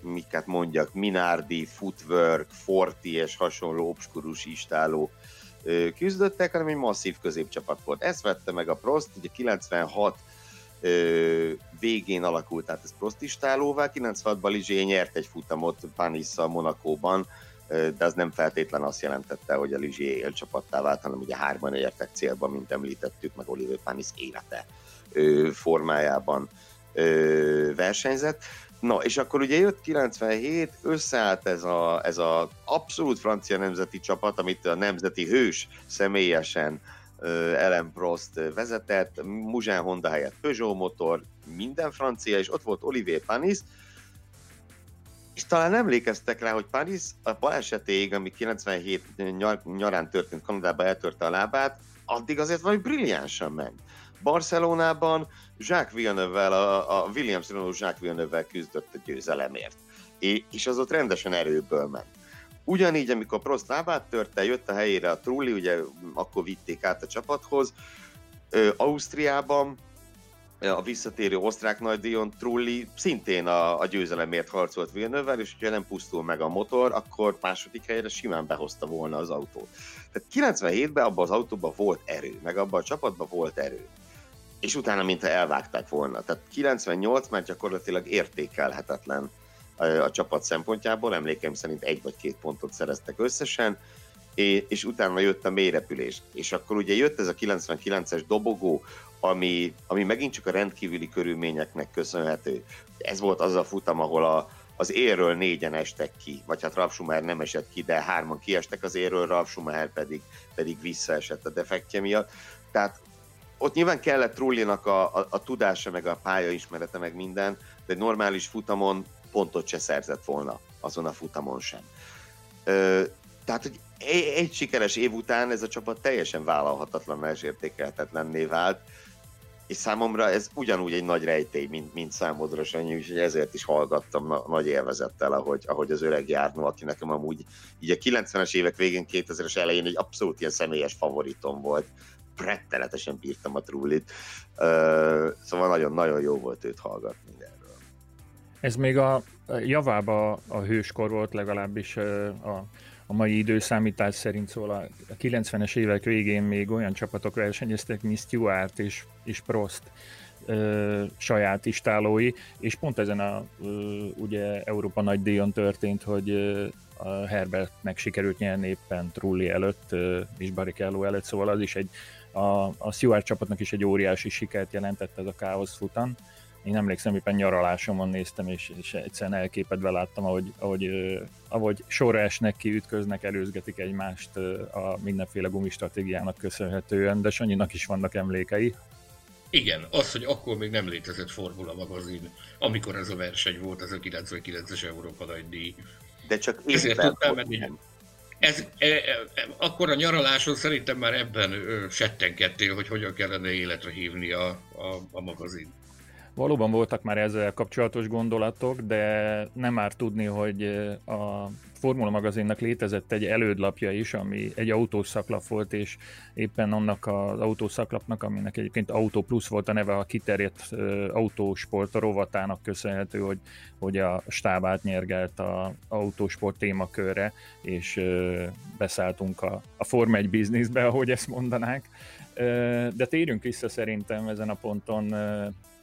miket mondjak, Minardi, Footwork, Forti és hasonló obskurus istáló küzdöttek, hanem egy masszív középcsapat volt. Ezt vette meg a Prost, ugye 96 végén alakult át ez prostistálóvá, 96-ban Lizsé nyert egy futamot Panissa Monakóban, de az nem feltétlen azt jelentette, hogy a Lizsé élcsapattá vált, hanem ugye hárman értek célba, mint említettük, meg Oliver Panis élete formájában versenyzett. Na, és akkor ugye jött 97, összeállt ez a, ez a abszolút francia nemzeti csapat, amit a nemzeti hős személyesen Ellen Prost vezetett, Muzsán Honda helyett Peugeot motor, minden francia, és ott volt Olivier Panis, és talán emlékeztek rá, hogy Paris a balesetéig, ami 97 nyar, nyarán történt, Kanadában eltörte a lábát, addig azért valami brilliánsan ment. Barcelonában Jacques Villeneuve-vel, a, a Williams Renault Jacques Villeneuve-vel küzdött a győzelemért. És az ott rendesen erőből ment. Ugyanígy, amikor Prost lábát törte, jött a helyére a Trulli, ugye akkor vitték át a csapathoz, Ausztriában a visszatérő osztrák nagydíjon Trulli szintén a, a győzelemért harcolt villeneuve és hogyha nem pusztul meg a motor, akkor második helyre simán behozta volna az autót. Tehát 97-ben abban az autóban volt erő, meg abban a csapatban volt erő. És utána, mintha elvágták volna. Tehát 98 már gyakorlatilag értékelhetetlen a, a csapat szempontjából, emlékeim szerint egy vagy két pontot szereztek összesen, és utána jött a mélyrepülés. És akkor ugye jött ez a 99-es dobogó, ami, ami megint csak a rendkívüli körülményeknek köszönhető. Ez volt az a futam, ahol a, az érről négyen estek ki, vagy hát Ralf Schumacher nem esett ki, de hárman kiestek az érről, Ralf Schumacher pedig, pedig visszaesett a defektje miatt. Tehát ott nyilván kellett Trullinak a, a, a tudása, meg a pályaismerete, meg minden, de egy normális futamon pontot se szerzett volna azon a futamon sem. Ö, tehát, hogy egy, egy sikeres év után ez a csapat teljesen vállalhatatlan és értékelhetetlenné vált, és számomra ez ugyanúgy egy nagy rejtély, mint, mint számodra, Sanyi, úgyhogy ezért is hallgattam na, nagy élvezettel, ahogy, ahogy az öreg Járnó, aki nekem amúgy így a 90-es évek végén, 2000-es elején egy abszolút ilyen személyes favoritom volt. Rettenetesen bírtam a Trullit, uh, szóval nagyon-nagyon jó volt őt hallgatni erről. Ez még a javába a hőskor volt legalábbis a a mai időszámítás szerint, szóval a 90-es évek végén még olyan csapatok versenyeztek, mint Stuart és, és Prost ö, saját istálói, és pont ezen a ö, ugye Európa nagy díjon történt, hogy ö, a Herbertnek sikerült nyerni éppen Trulli előtt ö, és Barrichello előtt, szóval az is egy a, a Stuart csapatnak is egy óriási sikert jelentett ez a káosz futam. Én emlékszem, éppen nyaralásomon néztem, és, és egyszerűen elképedve láttam, ahogy, ahogy, ahogy sorra esnek ki, ütköznek, előzgetik egymást a mindenféle gumistratégiának köszönhetően, de Sanyinak is vannak emlékei. Igen, az, hogy akkor még nem létezett Formula magazin, amikor ez a verseny volt, ez a 99-es Európa nagy díj. De csak Ezért tudtam menni. Ez, e, e, akkor a nyaraláson szerintem már ebben settenkedtél, hogy hogyan kellene életre hívni a, a, a magazin. Valóban voltak már ezzel kapcsolatos gondolatok, de nem már tudni, hogy a Formula magazinnak létezett egy elődlapja is, ami egy autószaklap volt, és éppen annak az autószaklapnak, aminek egyébként Auto Plus volt a neve, a kiterjedt autósport a rovatának köszönhető, hogy, hogy a stáb átnyergelt a autósport témakörre, és beszálltunk a, a Forma 1 bizniszbe, ahogy ezt mondanák. De térjünk vissza szerintem ezen a ponton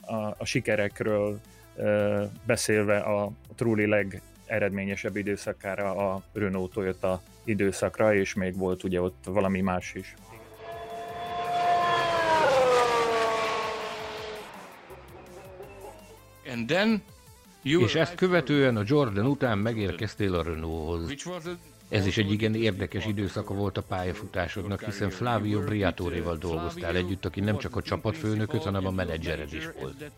a, a sikerekről ö, beszélve a truly legeredményesebb időszakára, a Renault Toyota időszakra, és még volt ugye ott valami más is. And then és ezt követően a Jordan után megérkeztél a Renaulthoz. Ez is egy igen érdekes időszaka volt a pályafutásodnak, hiszen Flavio Briatoréval dolgoztál együtt, aki nem csak a csapatfőnököt, hanem a menedzsered is volt.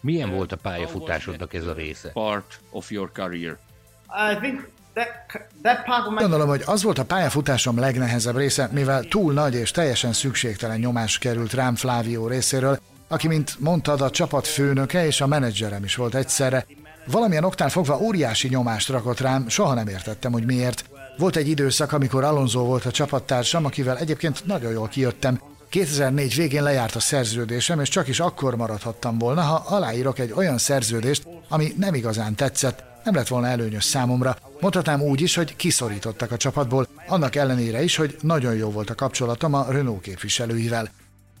Milyen volt a pályafutásodnak ez a része? Part of your career. I think Gondolom, hogy az volt a pályafutásom legnehezebb része, mivel túl nagy és teljesen szükségtelen nyomás került rám Flávio részéről, aki, mint mondtad, a csapat főnöke és a menedzserem is volt egyszerre. Valamilyen oktán fogva óriási nyomást rakott rám, soha nem értettem, hogy miért. Volt egy időszak, amikor Alonso volt a csapattársam, akivel egyébként nagyon jól kijöttem. 2004 végén lejárt a szerződésem, és csak is akkor maradhattam volna, ha aláírok egy olyan szerződést, ami nem igazán tetszett, nem lett volna előnyös számomra. Mondhatnám úgy is, hogy kiszorítottak a csapatból, annak ellenére is, hogy nagyon jó volt a kapcsolatom a Renault képviselőivel.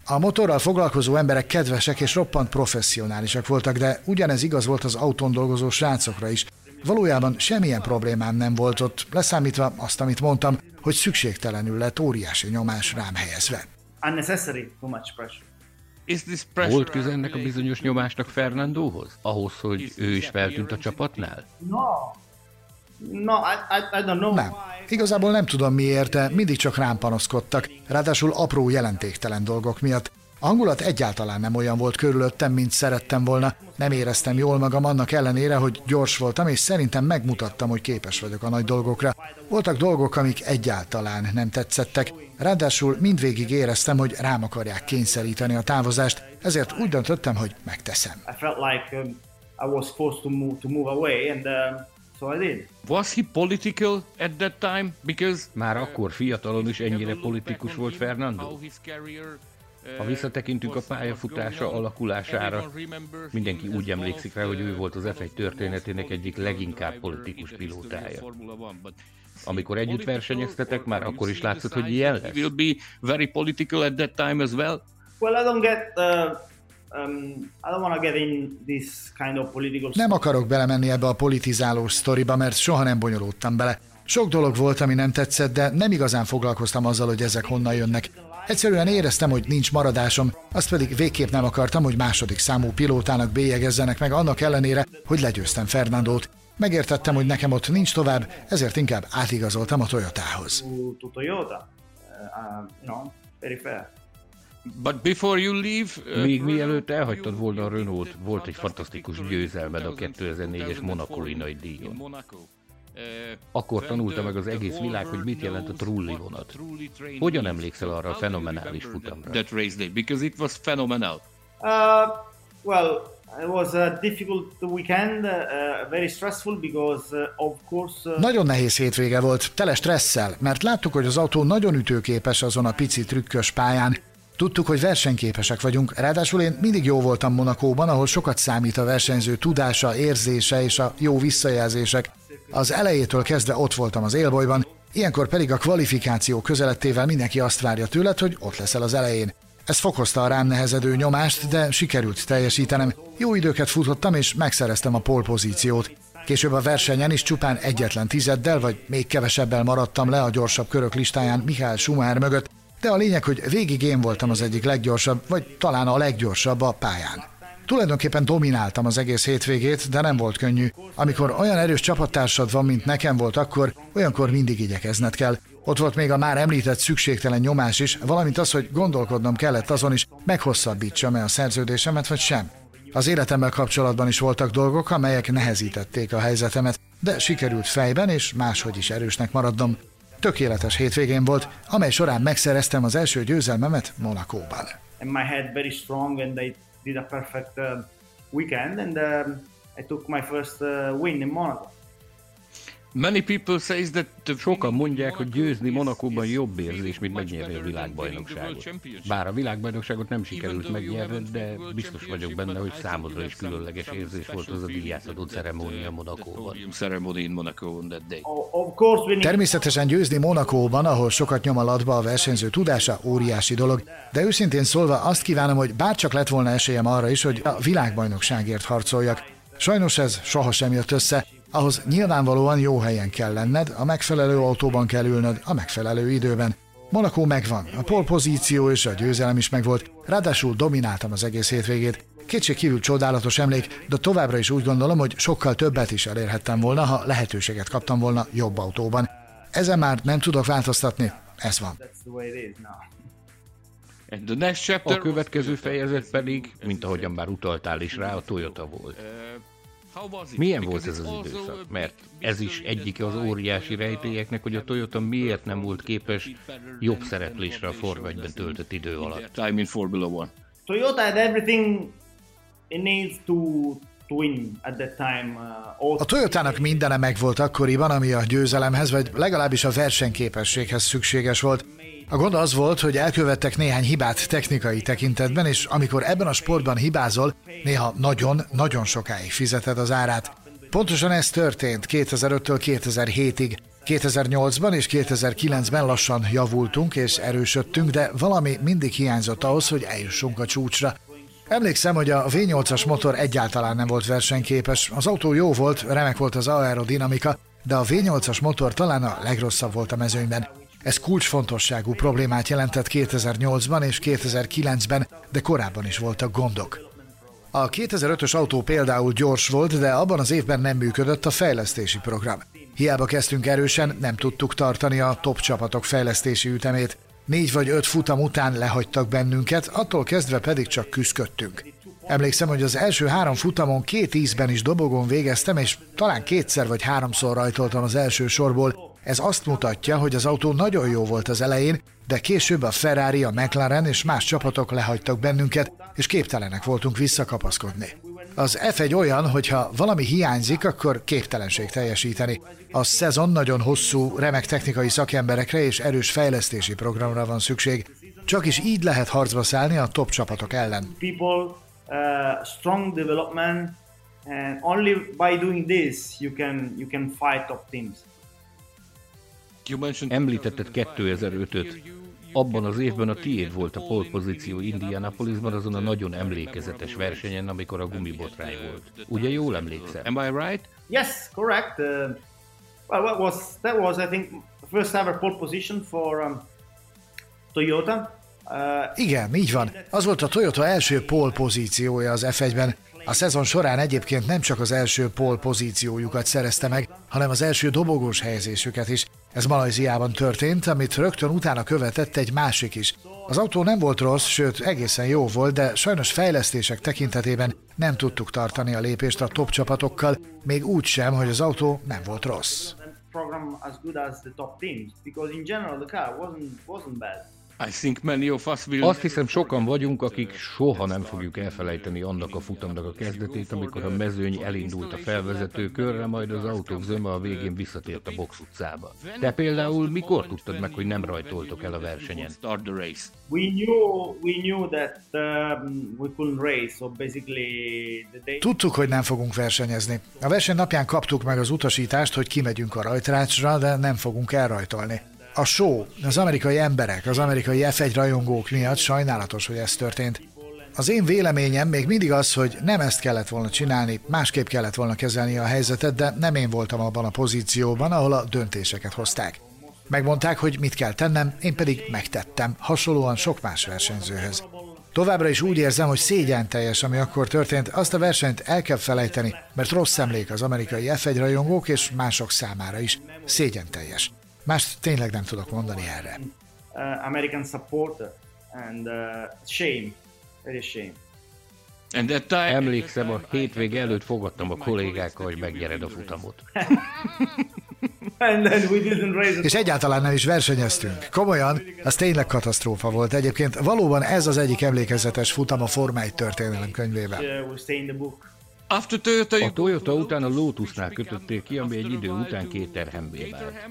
A motorral foglalkozó emberek kedvesek és roppant professzionálisak voltak, de ugyanez igaz volt az autón dolgozó srácokra is. Valójában semmilyen problémám nem volt ott, leszámítva azt, amit mondtam, hogy szükségtelenül lett óriási nyomás rám helyezve. Unnecessary, too much pressure. Volt köze ennek a bizonyos nyomásnak Fernandóhoz? Ahhoz, hogy ő is feltűnt a csapatnál? Nem. Igazából nem tudom miért, de mindig csak rám panaszkodtak, ráadásul apró jelentéktelen dolgok miatt. A hangulat egyáltalán nem olyan volt körülöttem, mint szerettem volna. Nem éreztem jól magam annak ellenére, hogy gyors voltam, és szerintem megmutattam, hogy képes vagyok a nagy dolgokra. Voltak dolgok, amik egyáltalán nem tetszettek. Ráadásul mindvégig éreztem, hogy rám akarják kényszeríteni a távozást, ezért úgy döntöttem, hogy megteszem. So I did. Was he political at that time? Because már akkor fiatalon is ennyire politikus volt Fernando? Ha visszatekintünk a pályafutása alakulására, mindenki úgy emlékszik rá, hogy ő volt az F1 történetének egyik leginkább politikus pilótája. Amikor együtt versenyeztetek, már akkor is látszott, hogy ilyen lesz? Will be very political at that time as well? Well, I don't get uh, um, I don't want to get in this kind of political Nem akarok belemenni ebbe a politizálós sztoriba, mert soha nem bonyolódtam bele. Sok dolog volt, ami nem tetszett, de nem igazán foglalkoztam azzal, hogy ezek honnan jönnek. Egyszerűen éreztem, hogy nincs maradásom, azt pedig végképp nem akartam, hogy második számú pilótának bélyegezzenek meg annak ellenére, hogy legyőztem Fernandót. Megértettem, hogy nekem ott nincs tovább, ezért inkább átigazoltam a Toyotához. Toyota. Uh, very fair. But before you leave, uh, Még mielőtt elhagytad volna a Renault, volt egy fantasztikus győzelmed a 2004-es Monacói nagy díjon. Akkor tanulta meg az egész világ, hogy mit jelent a trulli vonat. Hogyan emlékszel arra a fenomenális futamra? That race day, because it was phenomenal. Uh, well, it was a difficult weekend, uh, very stressful because uh, of course. Uh, Nagyon nehéz hétvége volt, tele stresszel, mert láttuk, hogy az autó nagyon ütőképes azon a pici trükkös pályán. Tudtuk, hogy versenyképesek vagyunk, ráadásul én mindig jó voltam Monakóban, ahol sokat számít a versenyző tudása, érzése és a jó visszajelzések. Az elejétől kezdve ott voltam az élbolyban, ilyenkor pedig a kvalifikáció közelettével mindenki azt várja tőled, hogy ott leszel az elején. Ez fokozta a rám nehezedő nyomást, de sikerült teljesítenem. Jó időket futottam, és megszereztem a polpozíciót. Később a versenyen is csupán egyetlen tizeddel, vagy még kevesebbel maradtam le a gyorsabb körök listáján Mihály Schumacher mögött, de a lényeg, hogy végig én voltam az egyik leggyorsabb, vagy talán a leggyorsabb a pályán. Tulajdonképpen domináltam az egész hétvégét, de nem volt könnyű. Amikor olyan erős csapattársad van, mint nekem volt akkor, olyankor mindig igyekezned kell. Ott volt még a már említett szükségtelen nyomás is, valamint az, hogy gondolkodnom kellett azon is, meghosszabbítsam-e a szerződésemet, vagy sem. Az életemmel kapcsolatban is voltak dolgok, amelyek nehezítették a helyzetemet, de sikerült fejben és máshogy is erősnek maradnom. Tökéletes hétvégén volt, amely során megszereztem az első győzelmemet Monakóban. and uh, weekend, um, I took my first uh, win in Monaco. Many people says that the Sokan mondják, hogy győzni Monakóban jobb érzés, mint megnyerni a világbajnokságot. Bár a világbajnokságot nem sikerült megnyerni, de biztos vagyok benne, hogy számodra is különleges érzés volt az a díjátadó ceremónia Monakóban. Természetesen győzni Monakóban, ahol sokat nyom a latba a versenyző tudása, óriási dolog, de őszintén szólva azt kívánom, hogy bárcsak lett volna esélyem arra is, hogy a világbajnokságért harcoljak. Sajnos ez sohasem jött össze, ahhoz nyilvánvalóan jó helyen kell lenned, a megfelelő autóban kell ülnöd, a megfelelő időben. Monaco megvan, a polpozíció és a győzelem is megvolt, ráadásul domináltam az egész hétvégét. Kétség kívül csodálatos emlék, de továbbra is úgy gondolom, hogy sokkal többet is elérhettem volna, ha lehetőséget kaptam volna jobb autóban. Ezen már nem tudok változtatni, ez van. A következő fejezet pedig, mint ahogyan már utaltál is rá, a Toyota volt. Milyen volt ez az időszak? Mert ez is that az óriási rejtélyeknek, hogy a Toyota miért nem volt képes jobb szereplésre a 1-ben töltött idő alatt. Time in Formula One. Toyota had everything it needs to A Toyotának mindene megvolt akkoriban, ami a győzelemhez, vagy legalábbis a versenyképességhez szükséges volt. A gond az volt, hogy elkövettek néhány hibát technikai tekintetben, és amikor ebben a sportban hibázol, néha nagyon-nagyon sokáig fizeted az árát. Pontosan ez történt 2005-től 2007-ig. 2008-ban és 2009-ben lassan javultunk és erősödtünk, de valami mindig hiányzott ahhoz, hogy eljussunk a csúcsra. Emlékszem, hogy a V8-as motor egyáltalán nem volt versenyképes. Az autó jó volt, remek volt az aerodinamika, de a V8-as motor talán a legrosszabb volt a mezőnyben. Ez kulcsfontosságú problémát jelentett 2008-ban és 2009-ben, de korábban is voltak gondok. A 2005-ös autó például gyors volt, de abban az évben nem működött a fejlesztési program. Hiába kezdtünk erősen, nem tudtuk tartani a top csapatok fejlesztési ütemét. Négy vagy öt futam után lehagytak bennünket, attól kezdve pedig csak küzdködtünk. Emlékszem, hogy az első három futamon két ízben is dobogon végeztem, és talán kétszer vagy háromszor rajtoltam az első sorból. Ez azt mutatja, hogy az autó nagyon jó volt az elején, de később a Ferrari, a McLaren és más csapatok lehagytak bennünket, és képtelenek voltunk visszakapaszkodni. Az F1 olyan, hogyha valami hiányzik, akkor képtelenség teljesíteni. A szezon nagyon hosszú, remek technikai szakemberekre és erős fejlesztési programra van szükség. Csak is így lehet harcba szállni a top csapatok ellen. People, uh, strong development, and only by doing this you can you can fight top teams. Említetted 2005-öt. Abban az évben a tiéd volt a pole pozíció Indianapolisban azon a nagyon emlékezetes versenyen, amikor a gumibotrány volt. Ugye jól emlékszem? Am I right? Yes, correct. Uh, well, what was that was I think first ever pole position for um, Toyota. Uh, Igen, így van. Az volt a Toyota első pole pozíciója az F1-ben. A szezon során egyébként nem csak az első pole pozíciójukat szerezte meg, hanem az első dobogós helyezésüket is. Ez Malajziában történt, amit rögtön utána követett egy másik is. Az autó nem volt rossz, sőt egészen jó volt, de sajnos fejlesztések tekintetében nem tudtuk tartani a lépést a top csapatokkal, még úgy sem, hogy az autó nem volt rossz. Azt hiszem sokan vagyunk, akik soha nem fogjuk elfelejteni annak a futamnak a kezdetét, amikor a mezőny elindult a felvezető körre, majd az autók zöme a végén visszatért a box utcába. Te például mikor tudtad meg, hogy nem rajtoltok el a versenyen? Tudtuk, hogy nem fogunk versenyezni. A verseny napján kaptuk meg az utasítást, hogy kimegyünk a rajtrácsra, de nem fogunk elrajtolni a show, az amerikai emberek, az amerikai F1 rajongók miatt sajnálatos, hogy ez történt. Az én véleményem még mindig az, hogy nem ezt kellett volna csinálni, másképp kellett volna kezelni a helyzetet, de nem én voltam abban a pozícióban, ahol a döntéseket hozták. Megmondták, hogy mit kell tennem, én pedig megtettem, hasonlóan sok más versenyzőhöz. Továbbra is úgy érzem, hogy szégyen teljes, ami akkor történt, azt a versenyt el kell felejteni, mert rossz emlék az amerikai F1 rajongók és mások számára is. Szégyen teljes. Más tényleg nem tudok mondani erre. Uh, American supporter and uh, shame, very shame. And that time... Emlékszem, a hétvége előtt fogadtam a kollégákkal, hogy megnyered a futamot. És egyáltalán nem is versenyeztünk. Komolyan, az tényleg katasztrófa volt. Egyébként valóban ez az egyik emlékezetes futam a Forma 1 történelem könyvében. A Toyota után a Lotusnál kötötték ki, ami egy idő után két terhembé vált.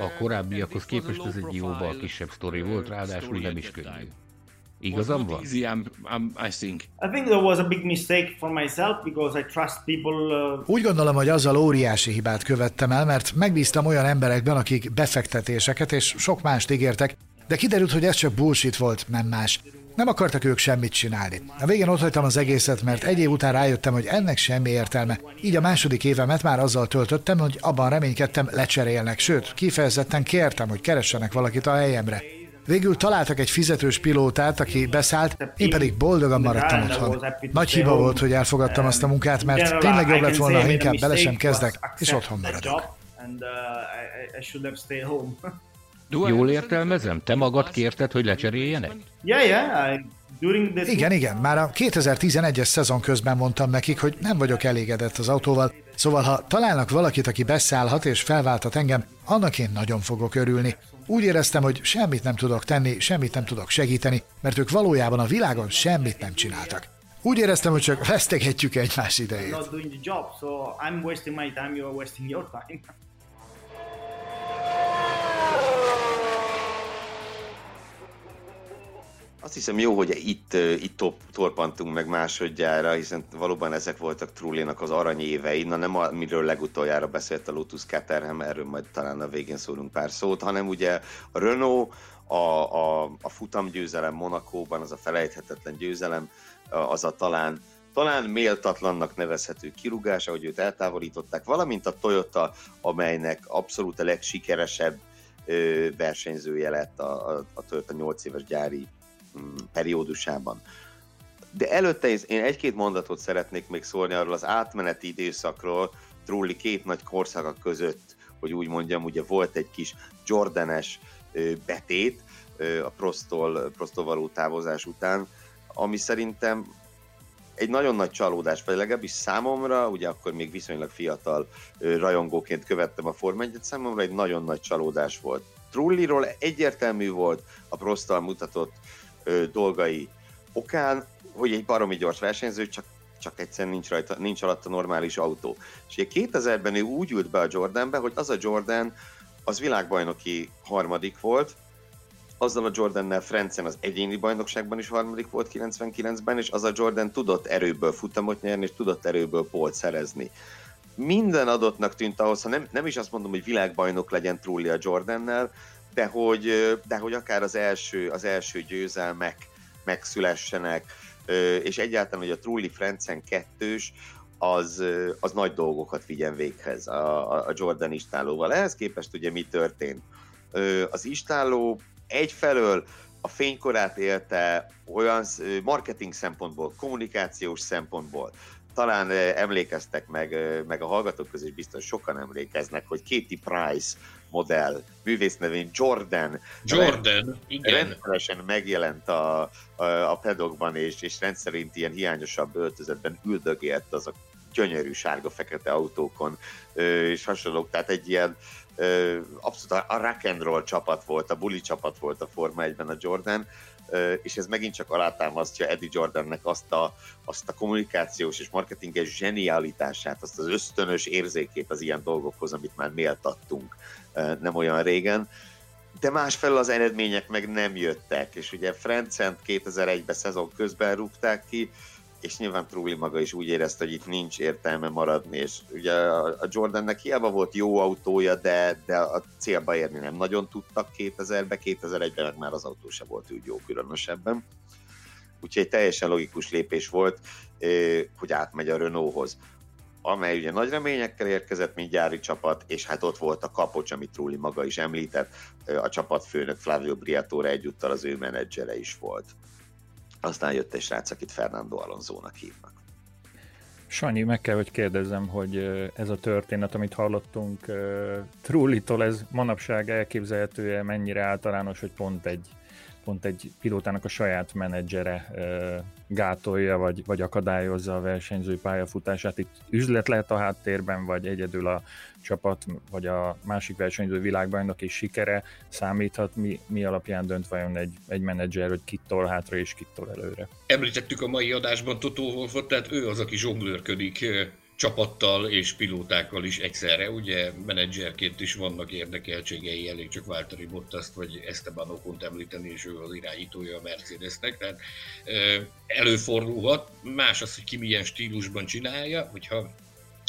A korábbiakhoz képest ez egy jóval kisebb sztori volt, ráadásul nem is könnyű. Igazam van? Úgy gondolom, hogy azzal óriási hibát követtem el, mert megbíztam olyan emberekben, akik befektetéseket és sok mást ígértek, de kiderült, hogy ez csak bullshit volt, nem más. Nem akartak ők semmit csinálni. A végén hagytam az egészet, mert egy év után rájöttem, hogy ennek semmi értelme. Így a második évemet már azzal töltöttem, hogy abban reménykedtem, lecserélnek, sőt, kifejezetten kértem, hogy keressenek valakit a helyemre. Végül találtak egy fizetős pilótát, aki beszállt, én pedig boldogan maradtam otthon. Nagy hiba volt, hogy elfogadtam azt a munkát, mert tényleg jobb lett volna, ha inkább bele sem kezdek, és otthon maradok. Jól értelmezem? Te magad kérted, hogy lecseréljenek? Yeah, yeah. Igen, igen, már a 2011-es szezon közben mondtam nekik, hogy nem vagyok elégedett az autóval, szóval ha találnak valakit, aki beszállhat és felváltat engem, annak én nagyon fogok örülni. Úgy éreztem, hogy semmit nem tudok tenni, semmit nem tudok segíteni, mert ők valójában a világon semmit nem csináltak. Úgy éreztem, hogy csak vesztegetjük egymás idejét. Azt hiszem jó, hogy itt, itt top, torpantunk meg másodjára, hiszen valóban ezek voltak Trullinak az aranyévei, na nem amiről legutoljára beszélt a Lotus Caterham, erről majd talán a végén szólunk pár szót, hanem ugye a Renault, a, a, a futamgyőzelem Monakóban, az a felejthetetlen győzelem, az a talán talán méltatlannak nevezhető kirúgása, hogy őt eltávolították, valamint a Toyota, amelynek abszolút a legsikeresebb ö, versenyzője lett a, a, a Toyota 8 éves gyári periódusában. De előtte én egy-két mondatot szeretnék még szólni arról az átmeneti időszakról, Trulli két nagy korszaka között, hogy úgy mondjam, ugye volt egy kis Jordanes betét a Prostól, Prostól való távozás után, ami szerintem egy nagyon nagy csalódás, vagy legalábbis számomra, ugye akkor még viszonylag fiatal rajongóként követtem a Form 1 számomra egy nagyon nagy csalódás volt. Trulliról egyértelmű volt a Prosttal mutatott dolgai okán, hogy egy baromi gyors versenyző, csak csak egyszerűen nincs, rajta, nincs alatt a normális autó. És ugye 2000-ben ő úgy ült be a Jordanbe, hogy az a Jordan az világbajnoki harmadik volt, azzal a Jordannel Francen az egyéni bajnokságban is harmadik volt 99-ben, és az a Jordan tudott erőből futamot nyerni, és tudott erőből polt szerezni. Minden adottnak tűnt ahhoz, ha nem, nem is azt mondom, hogy világbajnok legyen Trulli a Jordannel, de hogy, de hogy akár az első, az első győzelmek megszülessenek, és egyáltalán, hogy a Trulli Francen kettős, az, az nagy dolgokat vigyen véghez a, a Jordan istálóval. Ehhez képest ugye mi történt? Az istáló egyfelől a fénykorát élte olyan marketing szempontból, kommunikációs szempontból, talán emlékeztek meg, meg a hallgatók közül biztos sokan emlékeznek, hogy Katie Price modell, művész nevén Jordan. Jordan, igen. Rendszeresen megjelent a, a, a pedokban, és, és rendszerint ilyen hiányosabb öltözetben üldögélt az a gyönyörű sárga-fekete autókon, és hasonlók. Tehát egy ilyen abszolút a rock and roll csapat volt, a buli csapat volt a Forma 1-ben a Jordan, és ez megint csak alátámasztja Eddie Jordannek azt a, azt a kommunikációs és marketinges zsenialitását, azt az ösztönös érzékét az ilyen dolgokhoz, amit már méltattunk nem olyan régen. De másfelől az eredmények meg nem jöttek, és ugye Frencent 2001-ben szezon közben rúgták ki, és nyilván Trulli maga is úgy érezte, hogy itt nincs értelme maradni, és ugye a Jordannek hiába volt jó autója, de, de a célba érni nem nagyon tudtak 2000-ben, 2001-ben meg már az autó se volt úgy jó különösebben. Úgyhogy teljesen logikus lépés volt, hogy átmegy a Renaulthoz amely ugye nagy reményekkel érkezett, mint gyári csapat, és hát ott volt a kapocs, amit Trulli maga is említett, a csapatfőnök Flavio Briatore egyúttal az ő menedzsere is volt. Aztán jött egy srác, akit Fernando Alonso-nak hívnak. Sanyi, meg kell, hogy kérdezzem, hogy ez a történet, amit hallottunk Trullitól, ez manapság elképzelhető mennyire általános, hogy pont egy pont egy pilótának a saját menedzsere gátolja, vagy, vagy akadályozza a versenyző pályafutását. Itt üzlet lehet a háttérben, vagy egyedül a csapat, vagy a másik versenyző világbajnok és sikere számíthat, mi, mi alapján dönt vajon egy, egy menedzser, hogy kit tol hátra és kit tol előre. Említettük a mai adásban Totó Wolfot, tehát ő az, aki zsonglőrködik csapattal és pilótákkal is egyszerre. Ugye menedzserként is vannak érdekeltségei, elég csak Valtteri Bottaszt vagy Esteban Okont említeni, és ő az irányítója a Mercedesnek, tehát előfordulhat. Más az, hogy ki milyen stílusban csinálja, hogyha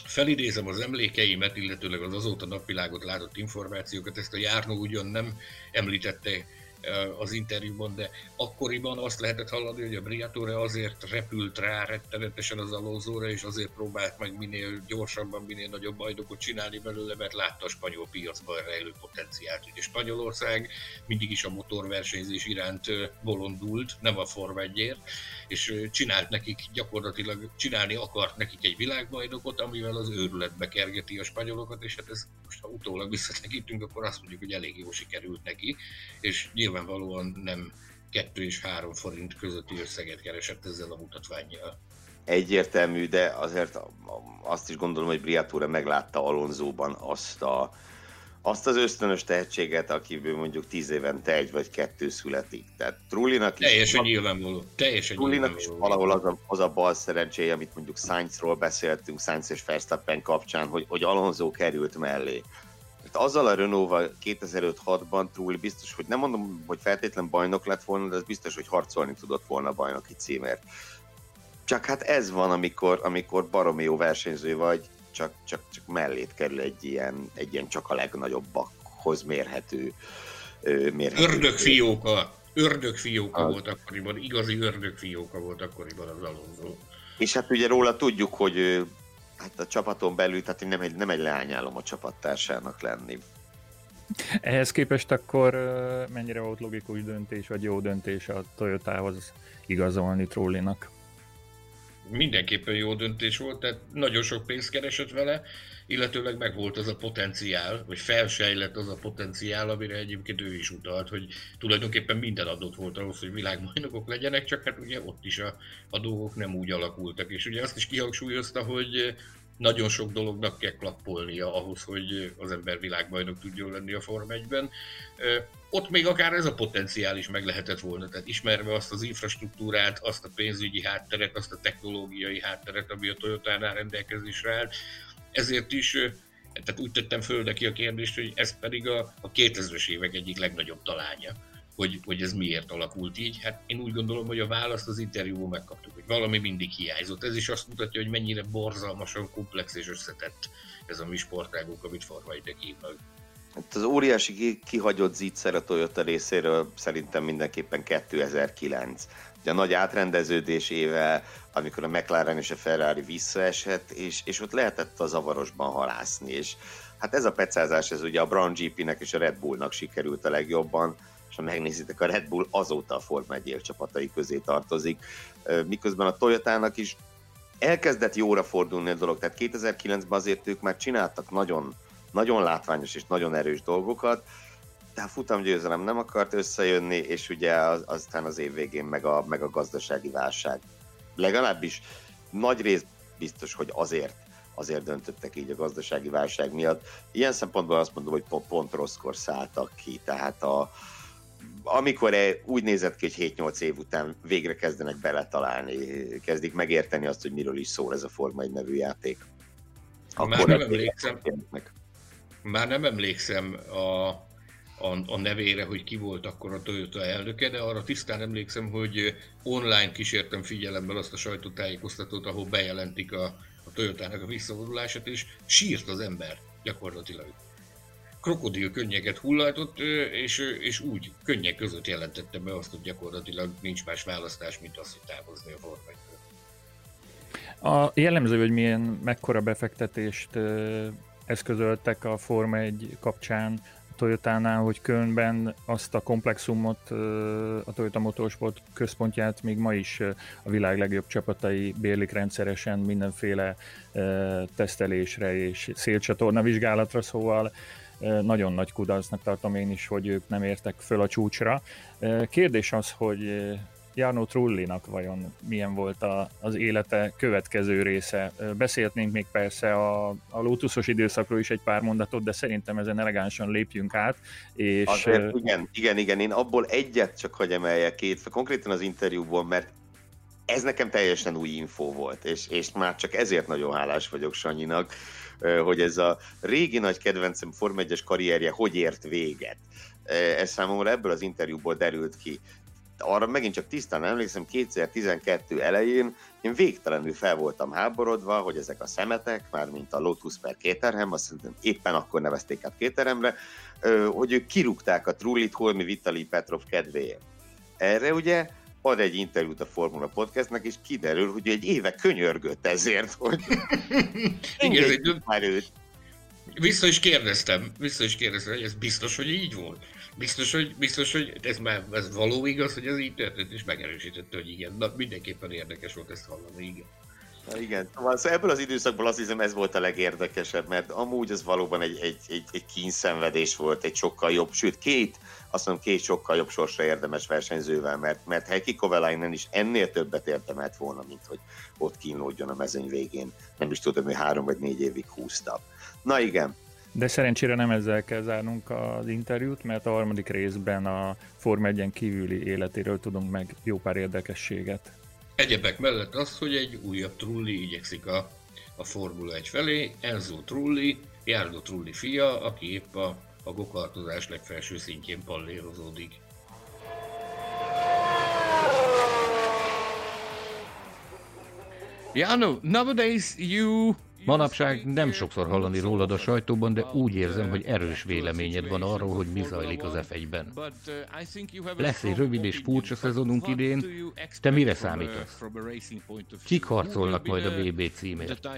felidézem az emlékeimet, illetőleg az azóta napvilágot látott információkat, ezt a Járnó ugyan nem említette az interjúban, de akkoriban azt lehetett hallani, hogy a Briatore azért repült rá rettenetesen az alózóra, és azért próbált meg minél gyorsabban, minél nagyobb bajnokot csinálni belőle, mert látta a spanyol piacban rejlő potenciált. Ugye Spanyolország mindig is a motorversenyzés iránt bolondult, nem a Form 1 és csinált nekik gyakorlatilag, csinálni akart nekik egy világbajnokot, amivel az őrületbe kergeti a spanyolokat, és hát ez most ha utólag visszatekintünk, akkor azt mondjuk, hogy elég jó sikerült neki, és nyilvánvalóan nem 2 és 3 forint közötti összeget keresett ezzel a mutatványjal. Egyértelmű, de azért azt is gondolom, hogy Briatore meglátta Alonzóban azt a, azt az ösztönös tehetséget, akiből mondjuk tíz évente egy vagy kettő születik. Tehát Trullinak is... Teljesen nyilvánvaló. Teljesen Trullinak is valahol az a, az a bal szerencséje, amit mondjuk Sainzról beszéltünk, Sainz és Verstappen kapcsán, hogy, hogy Alonso került mellé. Azzal a Renault-val 2005-6-ban Trulli biztos, hogy nem mondom, hogy feltétlen bajnok lett volna, de az biztos, hogy harcolni tudott volna a bajnoki címért. Csak hát ez van, amikor, amikor baromi jó versenyző vagy, csak, csak, csak mellét kerül egy ilyen, egy ilyen csak a legnagyobbakhoz mérhető, mérhető Ördögfióka, ördögfióka a... volt akkoriban, igazi ördögfióka volt akkoriban az Alonso. És hát ugye róla tudjuk, hogy hát a csapaton belül, tehát nem egy, nem egy leányálom a csapattársának lenni. Ehhez képest akkor mennyire volt logikus döntés, vagy jó döntés a Toyotához igazolni Trollinak? mindenképpen jó döntés volt, tehát nagyon sok pénzt keresett vele, illetőleg meg volt az a potenciál, vagy felsejlett az a potenciál, amire egyébként ő is utalt, hogy tulajdonképpen minden adott volt ahhoz, hogy világbajnokok legyenek, csak hát ugye ott is a, a dolgok nem úgy alakultak. És ugye azt is kihangsúlyozta, hogy nagyon sok dolognak kell klappolnia ahhoz, hogy az ember világbajnok tudjon lenni a Form 1-ben. Ott még akár ez a potenciál is meg lehetett volna, tehát ismerve azt az infrastruktúrát, azt a pénzügyi hátteret, azt a technológiai hátteret, ami a Toyota-nál rendelkezésre állt. Ezért is tehát úgy tettem föl neki a kérdést, hogy ez pedig a, a 2000-es évek egyik legnagyobb talánya hogy, hogy ez miért alakult így. Hát én úgy gondolom, hogy a választ az interjúban megkaptuk, hogy valami mindig hiányzott. Ez is azt mutatja, hogy mennyire borzalmasan komplex és összetett ez a mi sportágunk, amit Formaidek hívnak. Hát az óriási kihagyott zicser a Toyota részéről szerintem mindenképpen 2009. Ugye a nagy átrendeződésével, amikor a McLaren és a Ferrari visszaesett, és, és ott lehetett a zavarosban halászni, és hát ez a pecázás, ez ugye a Brown GP-nek és a Red Bullnak sikerült a legjobban, ha megnézitek, a Red Bull azóta a Forma 1 csapatai közé tartozik, miközben a Toyotának is elkezdett jóra fordulni a dolog, tehát 2009-ben azért ők már csináltak nagyon, nagyon látványos és nagyon erős dolgokat, de a futamgyőzelem nem akart összejönni, és ugye az, aztán az év végén meg a, meg a gazdasági válság. Legalábbis nagy rész biztos, hogy azért azért döntöttek így a gazdasági válság miatt. Ilyen szempontból azt mondom, hogy pont, rosszkor szálltak ki, tehát a, amikor e úgy nézett ki, hogy 7-8 év után végre kezdenek beletalálni, kezdik megérteni azt, hogy miről is szól ez a Forma 1 nevű játék. Akkor már nem emlékszem, már nem emlékszem a, a, a nevére, hogy ki volt akkor a Toyota elnöke, de arra tisztán emlékszem, hogy online kísértem figyelemmel azt a sajtótájékoztatót, ahol bejelentik a, a Toyotának a visszavonulását, és sírt az ember gyakorlatilag. Krokodil könnyeket hullajtott, és, és úgy könnyek között jelentette be azt, hogy gyakorlatilag nincs más választás, mint az, hogy távozni a Forma A jellemző, hogy milyen mekkora befektetést eszközöltek a Forma 1 kapcsán Toyotánál, hogy Kölnben azt a komplexumot, a Toyota Motorsport központját még ma is a világ legjobb csapatai bérlik rendszeresen mindenféle tesztelésre és szélcsatorna vizsgálatra, szóval nagyon nagy kudarcnak tartom én is, hogy ők nem értek föl a csúcsra. Kérdés az, hogy Jarno Trullinak vajon milyen volt a, az élete következő része. Beszélhetnénk még persze a, a Lotusos időszakról is egy pár mondatot, de szerintem ezen elegánsan lépjünk át. És... Azért, igen, igen, igen, én abból egyet csak hogy emeljek két, konkrétan az interjúból, mert ez nekem teljesen új info volt, és, és már csak ezért nagyon hálás vagyok Sanyinak, hogy ez a régi nagy kedvencem Form 1 karrierje hogy ért véget. Ez számomra ebből az interjúból derült ki. Arra megint csak tisztán emlékszem, 2012 elején én végtelenül fel voltam háborodva, hogy ezek a szemetek, már mint a Lotus per Kéterhem, azt szerintem éppen akkor nevezték át Kéterhemre, hogy ők kirúgták a Trullit Holmi Vitali Petrov kedvéért. Erre ugye ad egy interjút a Formula Podcastnek, és kiderül, hogy egy éve könyörgött ezért, hogy Igen, ez egy... már őt. Vissza is kérdeztem, vissza is kérdeztem, hogy ez biztos, hogy így volt. Biztos, hogy, biztos, hogy ez már ez való igaz, hogy ez így történt, és megerősítette, hogy igen. Na, mindenképpen érdekes volt ezt hallani, igen. Na igen, szóval, ebből az időszakból azt hiszem ez volt a legérdekesebb, mert amúgy az valóban egy, egy, egy, egy kínszenvedés volt, egy sokkal jobb, sőt két azt mondom, két sokkal jobb sorsra érdemes versenyzővel, mert, mert Heikki Kovalainen is ennél többet érdemelt volna, mint hogy ott kínlódjon a mezőny végén. Nem is tudom, hogy három vagy négy évig húzta. Na igen, De szerencsére nem ezzel kell zárnunk az interjút, mert a harmadik részben a Form 1 kívüli életéről tudunk meg jó pár érdekességet. Egyebek mellett az, hogy egy újabb Trulli igyekszik a, a Formula 1 felé, Enzo Trulli, Járdó Trulli fia, aki épp a, a gokartozás legfelső szintjén pallérozódik. Yeah, no, nowadays you Manapság nem sokszor hallani rólad a sajtóban, de úgy érzem, hogy erős véleményed van arról, hogy mi zajlik az F1-ben. Lesz egy rövid és furcsa szezonunk idén, te mire számítasz? Kik harcolnak majd a VB címért?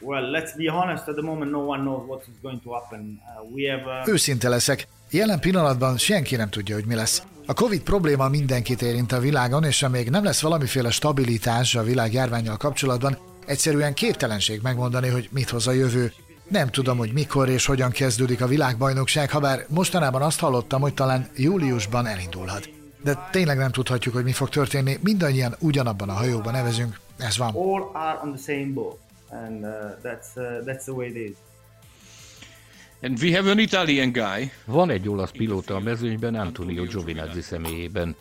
Well, let's be honest, at the moment no one knows what is going to happen. Uh, we have, uh... Őszinte leszek, jelen pillanatban senki nem tudja, hogy mi lesz. A Covid probléma mindenkit érint a világon, és amíg nem lesz valamiféle stabilitás a világ járványjal kapcsolatban, Egyszerűen képtelenség megmondani, hogy mit hoz a jövő. Nem tudom, hogy mikor és hogyan kezdődik a világbajnokság, ha bár mostanában azt hallottam, hogy talán júliusban elindulhat. De tényleg nem tudhatjuk, hogy mi fog történni. Mindannyian ugyanabban a hajóban nevezünk. Ez van. All are on the same boat, and uh, that's uh, that's the way it is. And we have an Italian guy. Van egy olasz pilóta a mezőnyben, Antonio Giovinazzi személyében.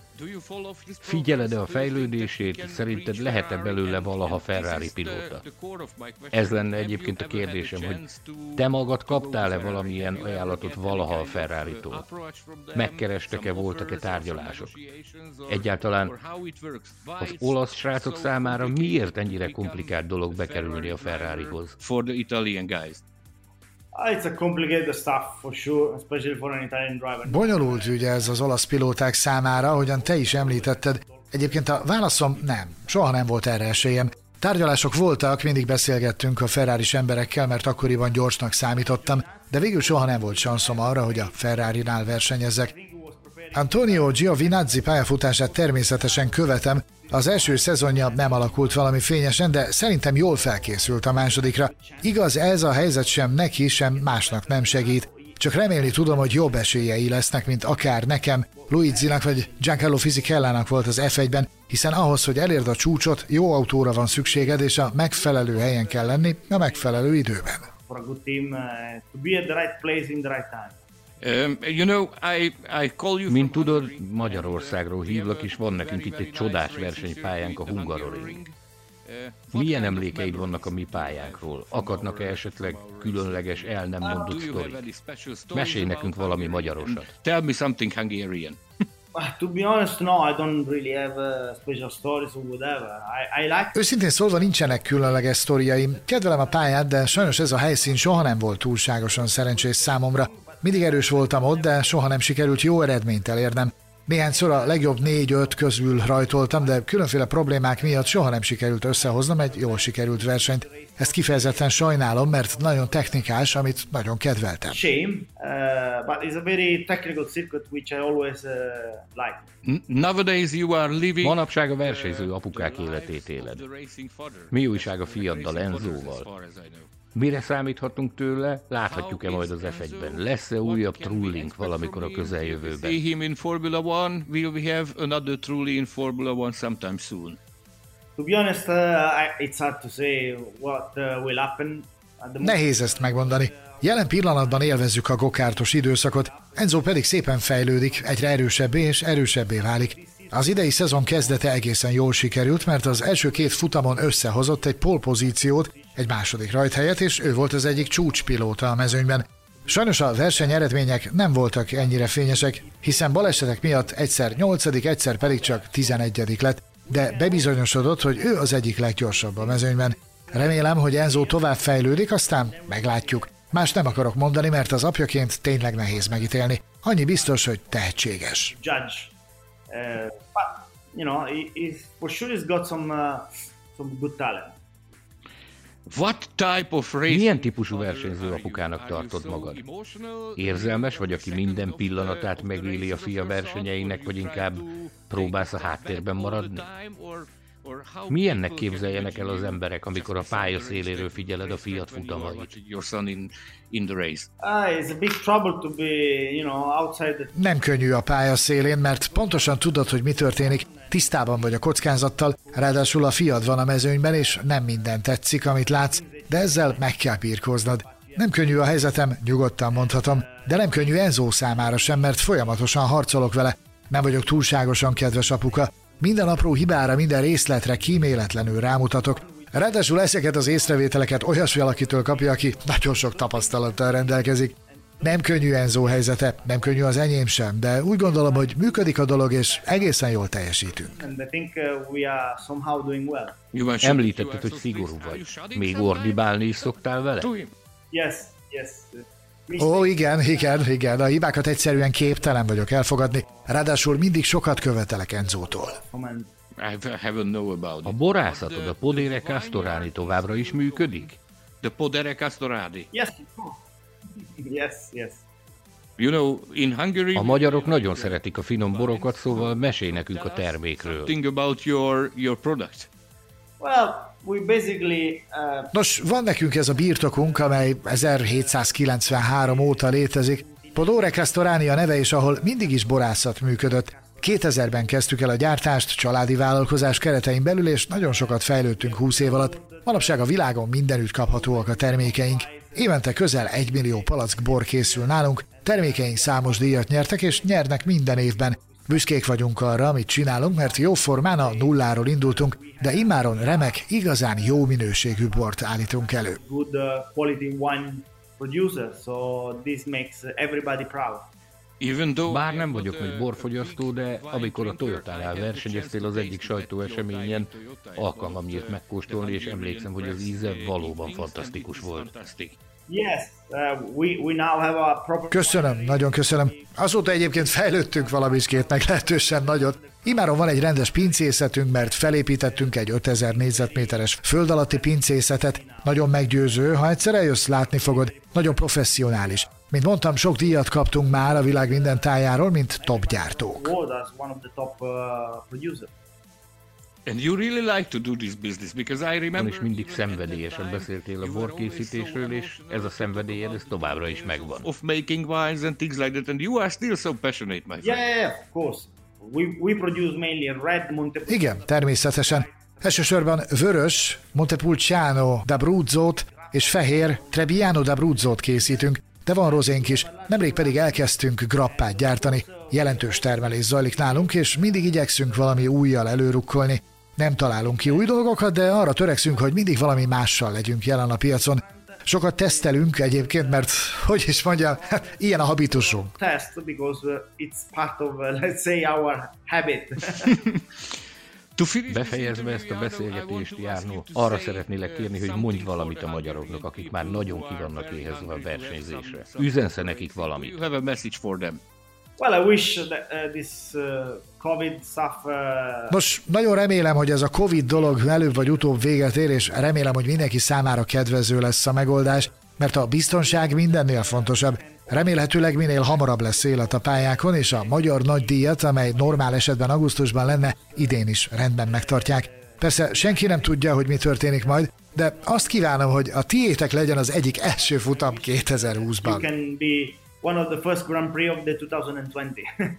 Figyeled-e a fejlődését? Szerinted lehet-e belőle valaha Ferrari pilóta? Ez lenne egyébként a kérdésem, hogy te magad kaptál-e valamilyen ajánlatot valaha a Ferrari-tól? Megkerestek-e, voltak-e tárgyalások? Egyáltalán az olasz srácok számára miért ennyire komplikált dolog bekerülni a Ferrarihoz? For the Italian guys. Ah, it's a complicated stuff for sure, especially for an Italian driver. Bonyolult ügy ez az olasz pilóták számára, ahogyan te is említetted. Egyébként a válaszom nem, soha nem volt erre esélyem. Tárgyalások voltak, mindig beszélgettünk a ferrari emberekkel, mert akkoriban gyorsnak számítottam, de végül soha nem volt sanszom arra, hogy a Ferrari-nál versenyezzek. Antonio Giovinazzi pályafutását természetesen követem, az első szezonja nem alakult valami fényesen, de szerintem jól felkészült a másodikra. Igaz, ez a helyzet sem neki, sem másnak nem segít. Csak remélni tudom, hogy jobb esélyei lesznek, mint akár nekem, Luigi-nak vagy Giancarlo Fisichella-nak volt az F1-ben, hiszen ahhoz, hogy elérd a csúcsot, jó autóra van szükséged, és a megfelelő helyen kell lenni a megfelelő időben. For a good team, uh, to be at the right place in the right time. Um, Mint tudod, Magyarországról hívlak, és van nekünk itt egy csodás versenypályánk, a Hungaroring. Milyen emlékeid vannak a mi pályánkról? Akadnak-e esetleg különleges, el nem mondott sztori? Mesélj nekünk valami magyarosat. Tell me something Hungarian. To be honest, no, I don't really have uh, special stories or whatever. I, I like... Őszintén szólva nincsenek különleges sztoriaim. Kedvelem a pályát, de sajnos ez a helyszín soha nem volt túlságosan szerencsés számomra. Mindig erős voltam ott, de soha nem sikerült jó eredményt elérnem. Néhányszor a legjobb négy-öt közül rajtoltam, de különféle problémák miatt soha nem sikerült összehoznom egy jól sikerült versenyt. Ezt kifejezetten sajnálom, mert nagyon technikás, amit nagyon kedveltem. Shame, uh, but it's a very technical circuit which I always uh, like. Nowadays you are living... Manapság a versenyző apukák életét éled. Mi újság a fiaddal, Enzóval? Mire számíthatunk tőle? Láthatjuk-e majd az F1-ben? Lesz-e újabb Trulling valamikor a közeljövőben? See him in Formula One, will we have another Trulli in Formula One sometime soon? To be honest, uh, it's hard to say what uh, will happen. Nehéz ezt megmondani. Jelen pillanatban élvezzük a gokártos időszakot, Enzo pedig szépen fejlődik, egyre erősebbé és erősebbé válik. Az idei szezon kezdete egészen jól sikerült, mert az első két futamon összehozott egy polpozíciót, egy második rajthelyet, és ő volt az egyik csúcspilóta a mezőnyben. Sajnos a verseny eredmények nem voltak ennyire fényesek, hiszen balesetek miatt egyszer nyolcadik, egyszer pedig csak tizenegyedik lett, de bebizonyosodott, hogy ő az egyik leggyorsabb a mezőnyben. Remélem, hogy Enzo tovább fejlődik, aztán meglátjuk. Más nem akarok mondani, mert az apjaként tényleg nehéz megítélni. Annyi biztos, hogy tehetséges. Judge. Uh, but, you know, he, for sure he's got some, uh, some good talent. What type of race... Milyen típusú versenyző apukának tartod magad? Érzelmes vagy, aki minden pillanatát megéli a fia versenyeinek, vagy inkább próbálsz a háttérben maradni? Milyennek képzeljenek el az emberek, amikor a pálya széléről figyeled a fiat futamait? Nem könnyű a pálya szélén, mert pontosan tudod, hogy mi történik, tisztában vagy a kockázattal, ráadásul a fiad van a mezőnyben, és nem minden tetszik, amit látsz, de ezzel meg kell birkóznod. Nem könnyű a helyzetem, nyugodtan mondhatom, de nem könnyű Enzo számára sem, mert folyamatosan harcolok vele. Nem vagyok túlságosan kedves apuka. Minden apró hibára, minden részletre kíméletlenül rámutatok. Ráadásul ezeket az észrevételeket olyas valakitől kapja, aki nagyon sok tapasztalattal rendelkezik. Nem könnyű Enzo helyzete, nem könnyű az enyém sem, de úgy gondolom, hogy működik a dolog, és egészen jól teljesítünk. Uh, Említetted, hogy szigorú vagy. Még ordibálni is szoktál vele? Yes, yes. Ó, igen, igen, igen. A hibákat egyszerűen képtelen vagyok elfogadni. Ráadásul mindig sokat követelek Enzótól. A borászatod, a Podere Castorani továbbra is működik? The Podere Castorani. Yes, yes, yes. You know, in Hungary... A magyarok nagyon szeretik a finom borokat, szóval mesélj nekünk a termékről. Think about your, your product. Well, uh... Nos, van nekünk ez a birtokunk, amely 1793 óta létezik. Podore a neve is, ahol mindig is borászat működött. 2000-ben kezdtük el a gyártást családi vállalkozás keretein belül, és nagyon sokat fejlődtünk 20 év alatt. Manapság a világon mindenütt kaphatóak a termékeink. Évente közel 1 millió palack bor készül nálunk, termékeink számos díjat nyertek és nyernek minden évben. Büszkék vagyunk arra, amit csinálunk, mert jó formán a nulláról indultunk, de immáron remek, igazán jó minőségű bort állítunk elő. Good uh, quality wine producer, so this makes everybody proud. Bár nem vagyok nagy borfogyasztó, de amikor a Toyota-nál versenyeztél az egyik sajtóeseményen, alkalmam nyílt megkóstolni, és emlékszem, hogy az íze valóban fantasztikus volt. Uh, köszönöm, nagyon köszönöm. Azóta egyébként fejlődtünk valamiskét, meg lehetősen nagyot. Imáron van egy rendes pincészetünk, mert felépítettünk egy 5000 négyzetméteres föld alatti pincészetet. Nagyon meggyőző, ha egyszer eljössz, látni fogod. Nagyon professzionális. Mint mondtam, sok díjat kaptunk már a világ minden tájáról, mint top gyártók. And you really like to do this business because I remember... És mindig szenvedélyesen beszéltél a borkészítésről, és ez a szenvedélyed, ez továbbra is megvan. Of making wines and things like that, and you are still so passionate, my friend. Yeah, yeah, of course. We, we produce mainly red Montepulciano. Igen, természetesen. Elsősorban vörös Montepulciano d'Abruzzót és fehér Trebbiano d'Abruzzót készítünk, de van rozénk is, nemrég pedig elkezdtünk grappát gyártani. Jelentős termelés zajlik nálunk, és mindig igyekszünk valami újjal előrukkolni. Nem találunk ki új dolgokat, de arra törekszünk, hogy mindig valami mással legyünk jelen a piacon. Sokat tesztelünk egyébként, mert hogy is mondjam, hát ilyen a habitusunk. Test because uh, it's part of, uh, let's say, our habit. Befejezve ezt a beszélgetést, Járnó, arra szeretnélek kérni, hogy mondj valamit a magyaroknak, akik már nagyon ki vannak éhezve a versenyzésre. Üzensze nekik valamit. You have a message for them. Well, I wish that uh, this uh, COVID stuff... Uh... Nos, nagyon remélem, hogy ez a COVID dolog előbb vagy utóbb véget ér, és remélem, hogy mindenki számára kedvező lesz a megoldás, mert a biztonság mindennél fontosabb. Remélhetőleg minél hamarabb lesz élet a pályákon, és a magyar nagydíjat, amely normál esetben augusztusban lenne, idén is rendben megtartják. Persze senki nem tudja, hogy mi történik majd, de azt kívánom, hogy a tiétek legyen az egyik első futam 2020-ban. One of the first Grand Prix of the 2020.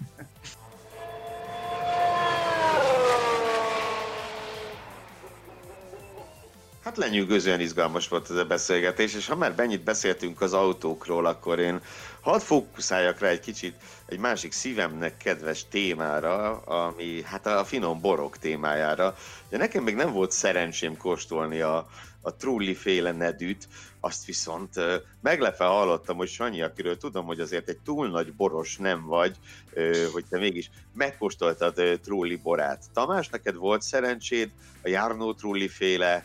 Hát lenyűgözően izgalmas volt ez a beszélgetés, és ha már bennyit beszéltünk az autókról, akkor én hadd fókuszáljak rá egy kicsit egy másik szívemnek kedves témára, ami hát a finom borok témájára. De nekem még nem volt szerencsém kóstolni a, a Trulli féle nedűt, azt viszont meglepve hallottam, hogy Sanyi, akiről tudom, hogy azért egy túl nagy boros nem vagy, hogy te mégis megkóstoltad Trulli borát. Tamás, neked volt szerencséd a Járnó Trulli féle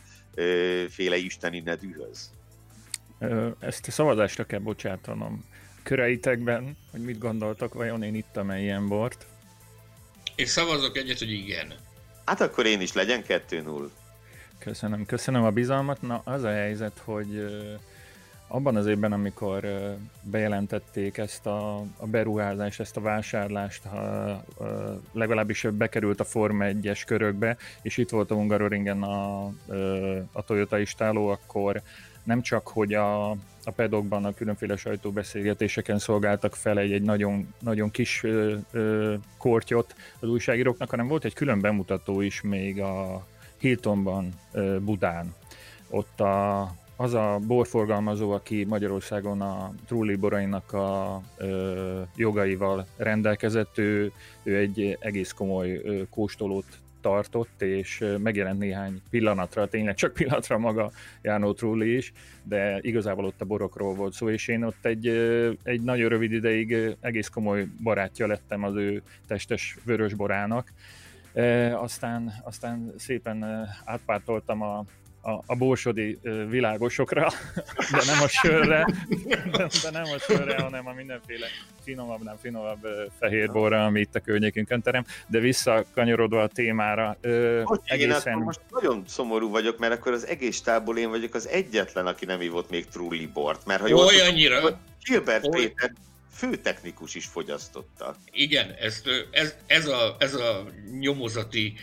féle isteni nedűhöz? Ezt a szavazásra kell bocsátanom. Köreitekben, hogy mit gondoltak, vajon én ittam-e ilyen bort? Én szavazok egyet, hogy igen. Hát akkor én is legyen 2-0. Köszönöm, köszönöm a bizalmat. Na, az a helyzet, hogy abban az évben, amikor bejelentették ezt a, a beruházást, ezt a vásárlást, ha, legalábbis bekerült a Forma 1-es körökbe, és itt volt a Hungaroringen a, a Toyota istáló, akkor nem csak, hogy a, a pedokban a különféle sajtóbeszélgetéseken szolgáltak fel egy, egy nagyon, nagyon kis ö, ö, kortyot az újságíróknak, hanem volt egy külön bemutató is még a Hiltonban, Budán. Ott a az a borforgalmazó, aki Magyarországon a Trulli borainak a ö, jogaival rendelkezett, ő, ő egy egész komoly ö, kóstolót tartott, és megjelent néhány pillanatra, tényleg csak pillanatra maga Jánó Trulli is, de igazából ott a borokról volt szó, és én ott egy, egy nagyon rövid ideig egész komoly barátja lettem az ő testes vörösborának, E, aztán, aztán szépen átpártoltam a, a, a borsodi világosokra, de nem a sörre, de, de nem a sörre, hanem a mindenféle finomabb, nem finomabb fehérborra, ami itt a környékünkön terem, de visszakanyarodva a témára, hogy egészen... Én most nagyon szomorú vagyok, mert akkor az egész tából én vagyok az egyetlen, aki nem ívott még Trulli bort, mert ha jól Olyannyira? Gilbert Oly... Péter főtechnikus is fogyasztotta. Igen, ezt, ez, ez, a, ez a nyomozati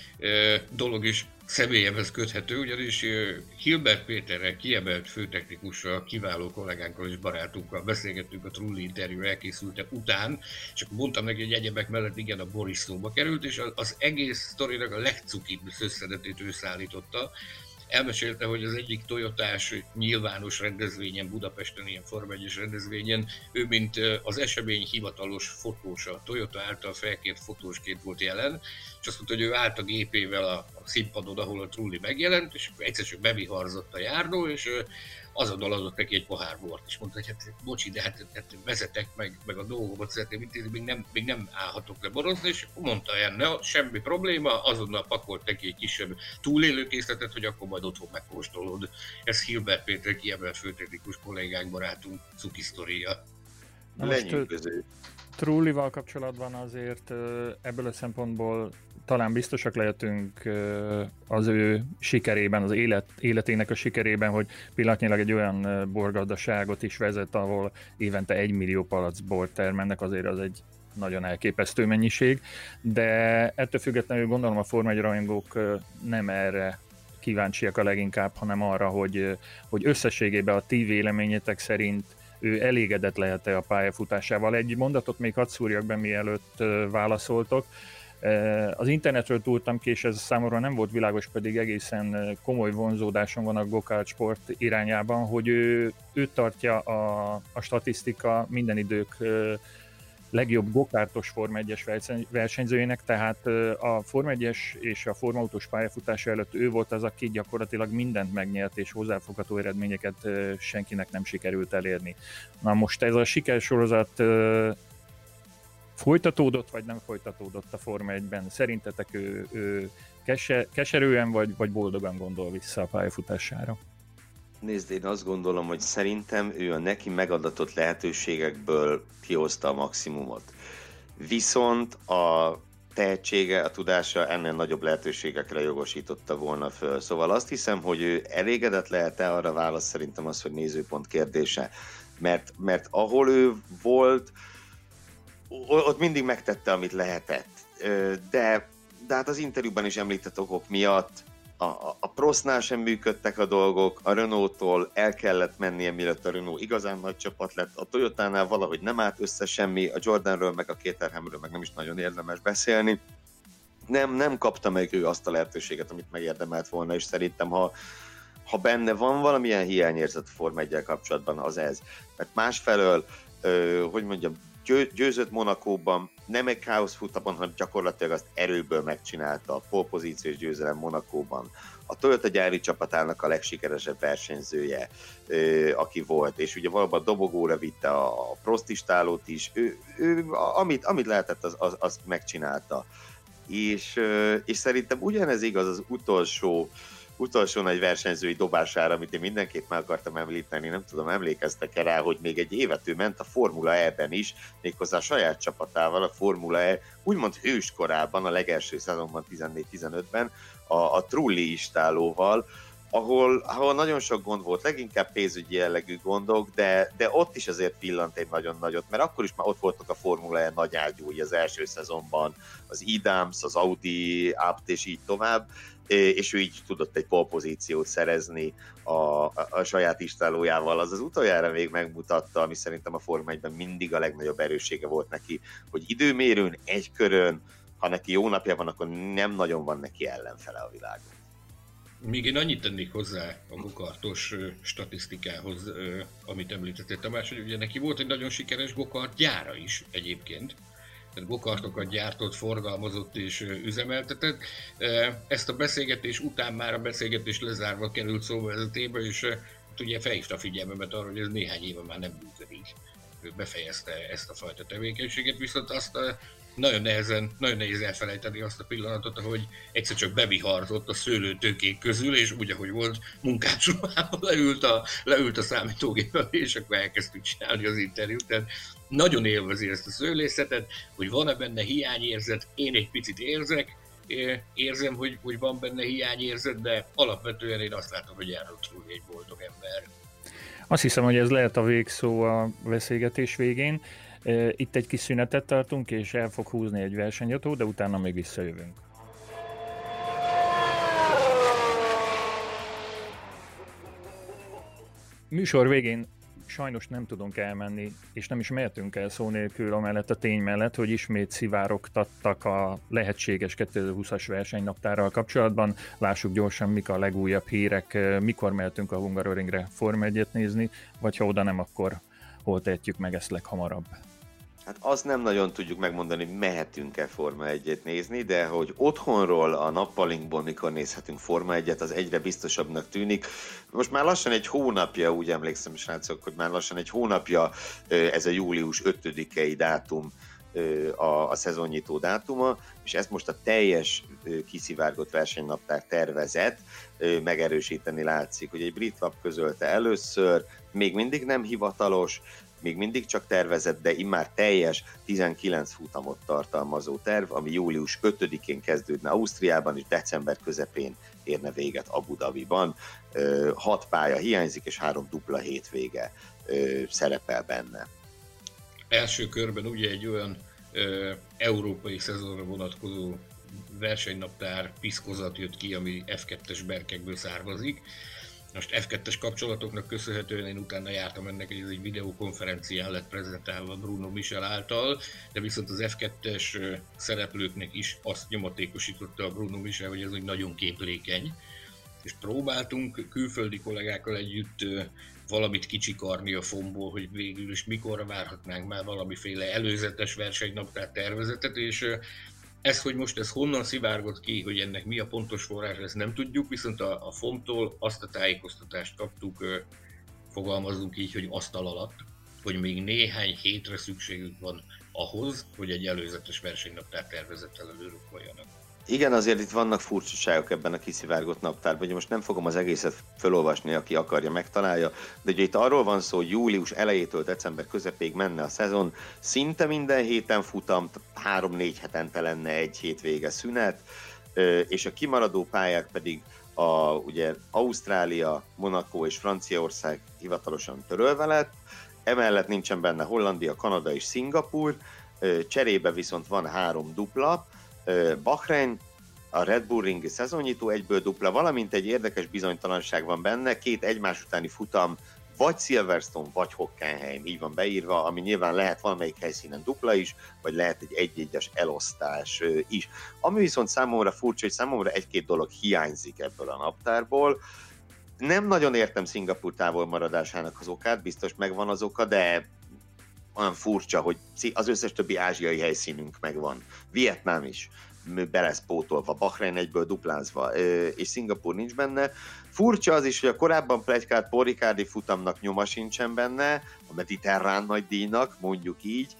dolog is személyemhez köthető, ugyanis Hilbert Péterrel, kiemelt főtechnikussal, kiváló kollégánkkal és barátunkkal beszélgettünk a Trulli interjú elkészülte után, és akkor mondtam neki, hogy egyebek mellett igen, a Boris szóba került, és az egész sztorinak a legcukibb összedetét ő szállította, elmesélte, hogy az egyik Toyotás nyilvános rendezvényen, Budapesten ilyen Forma 1 rendezvényen, ő mint az esemény hivatalos fotósa, a Toyota által felkért fotósként volt jelen, és azt mondta, hogy ő állt a gépével a, a színpadon, ahol a Trulli megjelent, és egyszer csak beviharzott a járnó, és azonnal adott neki egy pohár bort, és mondta, hogy hát bocsi, de hát, hát vezetek meg, meg a dolgomat szeretném intézni, még nem, még nem állhatok le borozni, és mondta ilyen, ne, semmi probléma, azonnal pakolt neki egy kisebb túlélőkészletet, hogy akkor majd otthon megkóstolod. Ez Hilbert Péter kiemelt főtechnikus kollégánk, barátunk, cuki sztoria. Lenyűgöző. Trullival kapcsolatban azért ebből a szempontból talán biztosak lehetünk az ő sikerében, az élet, életének a sikerében, hogy pillanatnyilag egy olyan borgazdaságot is vezet, ahol évente egy millió palac bort termelnek, azért az egy nagyon elképesztő mennyiség, de ettől függetlenül gondolom a Forma 1 rajongók nem erre kíváncsiak a leginkább, hanem arra, hogy, hogy összességében a ti véleményetek szerint ő elégedett lehet-e a pályafutásával. Egy mondatot még hadd szúrjak be, mielőtt válaszoltok. Az internetről túltam ki, és ez számomra nem volt világos, pedig egészen komoly vonzódásom van a gokart sport irányában, hogy ő, ő tartja a, a statisztika minden idők legjobb gokártos Forma 1-es versenyzőjének, tehát a Forma 1-es és a Forma autós pályafutása előtt ő volt az, aki gyakorlatilag mindent megnyert, és hozzáfogható eredményeket senkinek nem sikerült elérni. Na most ez a sikersorozat folytatódott, vagy nem folytatódott a Forma 1-ben? Szerintetek ő, ő kese, keserűen, vagy, vagy boldogan gondol vissza a pályafutására? Nézd, én azt gondolom, hogy szerintem ő a neki megadatott lehetőségekből kihozta a maximumot. Viszont a tehetsége, a tudása ennél nagyobb lehetőségekre jogosította volna föl. Szóval azt hiszem, hogy ő elégedett lehet-e, arra válasz szerintem az, hogy nézőpont kérdése. Mert, mert ahol ő volt, ott mindig megtette, amit lehetett. De, de hát az interjúban is említett okok miatt a, a, a Prosznál sem működtek a dolgok, a Renault-tól el kellett mennie, mielőtt a Renault igazán nagy csapat lett, a Toyota-nál valahogy nem állt össze semmi, a Jordanről meg a Kéterhemről meg nem is nagyon érdemes beszélni. Nem, nem kapta meg ő azt a lehetőséget, amit megérdemelt volna, és szerintem ha, ha benne van valamilyen hiányérzet a Form 1 kapcsolatban, az ez. Mert másfelől, ö, hogy mondjam, győ, győzött Monakóban, nem egy káosz futamon, hanem gyakorlatilag azt erőből megcsinálta a polpozíciós győzelem Monakóban. A Toyota gyári csapatának a legsikeresebb versenyzője, aki volt, és ugye valóban dobogóra vitte a prostistálót is, ő, ő amit, amit lehetett, az, az, megcsinálta. És, és szerintem ugyanez igaz az utolsó utolsó nagy versenyzői dobására, amit én mindenképp meg akartam említeni, nem tudom, emlékeztek-e rá, hogy még egy évet ő ment a Formula E-ben is, méghozzá a saját csapatával, a Formula E úgymond hőskorában, a legelső szezonban 14-15-ben, a, a Trulli istálóval, ahol, ahol nagyon sok gond volt, leginkább pénzügyi jellegű gondok, de, de ott is azért pillant egy nagyon nagyot, mert akkor is már ott voltak a Formula E nagy ágyúi az első szezonban, az Idams, az Audi, Apt és így tovább, és ő így tudott egy polpozíciót szerezni a, a, a saját istálójával. Az az utoljára még megmutatta, ami szerintem a Forma 1 mindig a legnagyobb erőssége volt neki, hogy időmérőn, egy körön, ha neki jó napja van, akkor nem nagyon van neki ellenfele a világon. még én annyit tennék hozzá a gokartos statisztikához, amit említettél Tamás, hogy ugye neki volt egy nagyon sikeres gokart gyára is egyébként. Tehát gokartokat gyártott, forgalmazott és üzemeltetett. Ezt a beszélgetés után már a beszélgetés lezárva került szóvezetébe, és ugye felhívta a figyelmemet arra, hogy ez néhány éve már nem működik. Ő befejezte ezt a fajta tevékenységet, viszont azt nagyon nehezen, nagyon nehéz elfelejteni azt a pillanatot, ahogy egyszer csak beviharzott a szőlőtőkék közül, és úgy, ahogy volt munkácsolában leült a, leült a számítógép és akkor elkezdtük csinálni az interjút. Tehát nagyon élvezi ezt a szőlészetet, hogy van-e benne hiányérzet, én egy picit érzek, érzem, hogy, hogy van benne hiányérzet, de alapvetően én azt látom, hogy János egy boldog ember. Azt hiszem, hogy ez lehet a végszó a beszélgetés végén. Itt egy kis szünetet tartunk, és el fog húzni egy versenyjató, de utána még visszajövünk. Műsor végén sajnos nem tudunk elmenni, és nem is mehetünk el szó nélkül amellett a tény mellett, hogy ismét szivárogtattak a lehetséges 2020-as versenynaptárral kapcsolatban. Lássuk gyorsan, mik a legújabb hírek, mikor mehetünk a Hungaroringre Form 1 nézni, vagy ha oda nem, akkor hol tehetjük meg ezt leghamarabb. Hát azt nem nagyon tudjuk megmondani, mehetünk-e Forma 1-et nézni, de hogy otthonról a nappalinkból mikor nézhetünk Forma 1-et, az egyre biztosabbnak tűnik. Most már lassan egy hónapja, úgy emlékszem, srácok, hogy már lassan egy hónapja ez a július 5-i dátum a, a szezonnyitó dátuma, és ezt most a teljes kiszivárgott versenynaptár tervezet megerősíteni látszik. hogy egy brit lap közölte először, még mindig nem hivatalos, még mindig csak tervezett, de immár teljes 19 futamot tartalmazó terv, ami július 5-én kezdődne Ausztriában, és december közepén érne véget Abu Dhabiban. Hat pálya hiányzik, és három dupla hétvége szerepel benne. Első körben ugye egy olyan ö, európai szezonra vonatkozó versenynaptár piszkozat jött ki, ami F2-es berkekből származik, most F2-es kapcsolatoknak köszönhetően én utána jártam ennek, hogy ez egy videokonferencián lett prezentálva Bruno Michel által, de viszont az F2-es szereplőknek is azt nyomatékosította a Bruno Michel, hogy ez egy nagyon képlékeny, és próbáltunk külföldi kollégákkal együtt valamit kicsikarni a fomból, hogy végül is mikorra várhatnánk már valamiféle előzetes versenynaptár tervezetet, és ez, hogy most ez honnan szivárgott ki, hogy ennek mi a pontos forrás, ezt nem tudjuk, viszont a, a FOM-tól azt a tájékoztatást kaptuk, fogalmazunk így, hogy asztal alatt, hogy még néhány hétre szükségük van ahhoz, hogy egy előzetes versenynaptár tervezettel előrukkoljanak. Igen, azért itt vannak furcsaságok ebben a kiszivárgott naptárban, hogy most nem fogom az egészet felolvasni, aki akarja, megtalálja, de ugye itt arról van szó, hogy július elejétől december közepéig menne a szezon, szinte minden héten futam, három-négy hetente lenne egy hétvége szünet, és a kimaradó pályák pedig a, ugye Ausztrália, Monaco és Franciaország hivatalosan törölve lett, emellett nincsen benne Hollandia, Kanada és Szingapur, cserébe viszont van három dupla, Bahrein, a Red Bull Ring szezonnyitó egyből dupla, valamint egy érdekes bizonytalanság van benne, két egymás utáni futam, vagy Silverstone, vagy Hockenheim, így van beírva, ami nyilván lehet valamelyik helyszínen dupla is, vagy lehet egy egy-egyes elosztás is. Ami viszont számomra furcsa, hogy számomra egy-két dolog hiányzik ebből a naptárból, nem nagyon értem Szingapur távol maradásának az okát, biztos megvan az oka, de olyan furcsa, hogy az összes többi ázsiai helyszínünk megvan. Vietnám is be lesz pótolva, Bahrein egyből duplázva, és Szingapur nincs benne. Furcsa az is, hogy a korábban plegykált Porikádi futamnak nyoma sincsen benne, a mediterrán nagy díjnak, mondjuk így,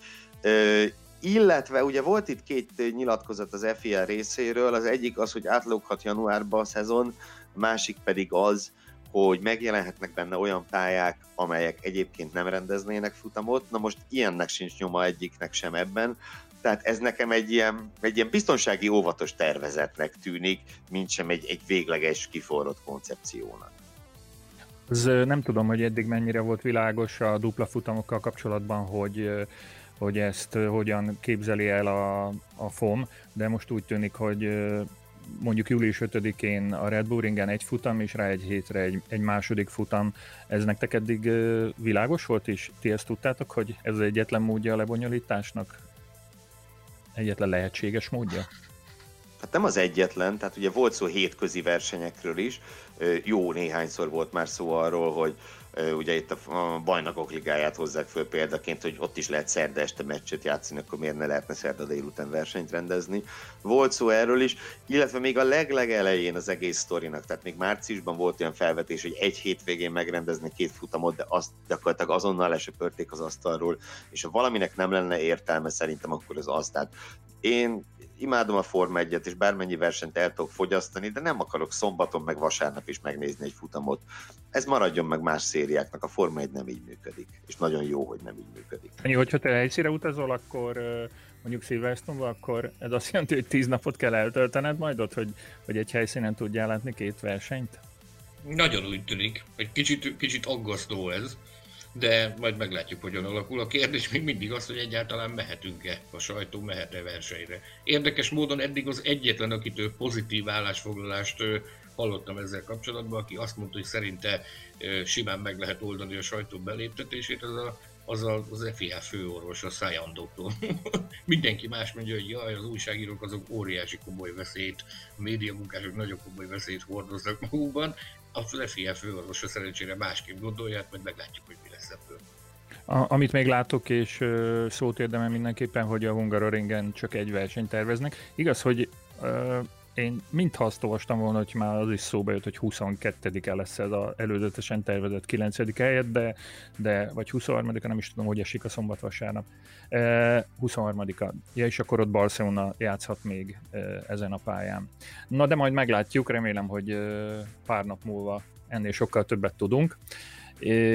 illetve ugye volt itt két nyilatkozat az FIA részéről, az egyik az, hogy átlóghat januárba a szezon, a másik pedig az, hogy megjelenhetnek benne olyan pályák, amelyek egyébként nem rendeznének futamot. Na most ilyennek sincs nyoma egyiknek sem ebben, tehát ez nekem egy ilyen, egy ilyen biztonsági óvatos tervezetnek tűnik, mint sem egy, egy végleges, kiforrott koncepciónak. Ez nem tudom, hogy eddig mennyire volt világos a dupla futamokkal kapcsolatban, hogy hogy ezt hogyan képzeli el a, a FOM, de most úgy tűnik, hogy mondjuk július 5-én a Red Bull Ringen egy futam, és rá egy hétre egy, egy második futam. Ez nektek eddig világos volt, és ti ezt tudtátok, hogy ez az egyetlen módja a lebonyolításnak? Egyetlen lehetséges módja? hát nem az egyetlen, tehát ugye volt szó hétközi versenyekről is, jó néhányszor volt már szó arról, hogy ugye itt a bajnokok ligáját hozzák föl példaként, hogy ott is lehet szerda este meccset játszani, akkor miért ne lehetne szerda délután versenyt rendezni. Volt szó erről is, illetve még a leglegelején az egész sztorinak, tehát még márciusban volt olyan felvetés, hogy egy hétvégén megrendezni két futamot, de azt gyakorlatilag azonnal lesöpörték az asztalról, és ha valaminek nem lenne értelme, szerintem akkor az az. Tehát én imádom a Forma 1 és bármennyi versenyt el tudok fogyasztani, de nem akarok szombaton meg vasárnap is megnézni egy futamot. Ez maradjon meg más szériáknak, a Forma 1 nem így működik, és nagyon jó, hogy nem így működik. Annyi, hogyha te helyszíre utazol, akkor mondjuk Silverstone-ba, akkor ez azt jelenti, hogy tíz napot kell eltöltened majd ott, hogy, hogy egy helyszínen tudjál látni két versenyt? Nagyon úgy tűnik. Egy kicsit, kicsit aggasztó ez de majd meglátjuk, hogyan alakul. A kérdés még mindig az, hogy egyáltalán mehetünk-e, a sajtó mehet-e versenyre. Érdekes módon eddig az egyetlen, akitől pozitív állásfoglalást hallottam ezzel kapcsolatban, aki azt mondta, hogy szerinte simán meg lehet oldani a sajtó beléptetését, az a az a, az FIA főorvos, a Szájan doktor. Mindenki más mondja, hogy jaj, az újságírók azok óriási komoly veszélyt, a médiamunkások nagyon komoly veszélyt hordoznak magukban, a FIA főorvosa szerencsére másképp gondolja, hát majd meglátjuk, hogy mi A, amit még látok, és ö, szót érdemel mindenképpen, hogy a Hungaroringen csak egy versenyt terveznek. Igaz, hogy ö, én mintha azt olvastam volna, hogy már az is szóba jött, hogy 22-e lesz ez az előzetesen tervezett 9. helyet, de, de vagy 23-a, nem is tudom, hogy esik a szombat-vasárnap. E, 23-a. Ja, és akkor ott Barcelona játszhat még e, ezen a pályán. Na, de majd meglátjuk, remélem, hogy e, pár nap múlva ennél sokkal többet tudunk.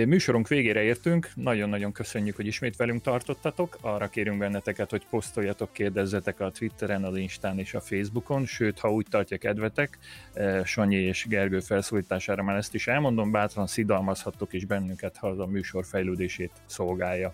Műsorunk végére értünk, nagyon-nagyon köszönjük, hogy ismét velünk tartottatok, arra kérünk benneteket, hogy posztoljatok, kérdezzetek a Twitteren, az Instán és a Facebookon, sőt, ha úgy tartja kedvetek, Sanyi és Gergő felszólítására már ezt is elmondom, bátran szidalmazhattok is bennünket, ha az a műsor fejlődését szolgálja.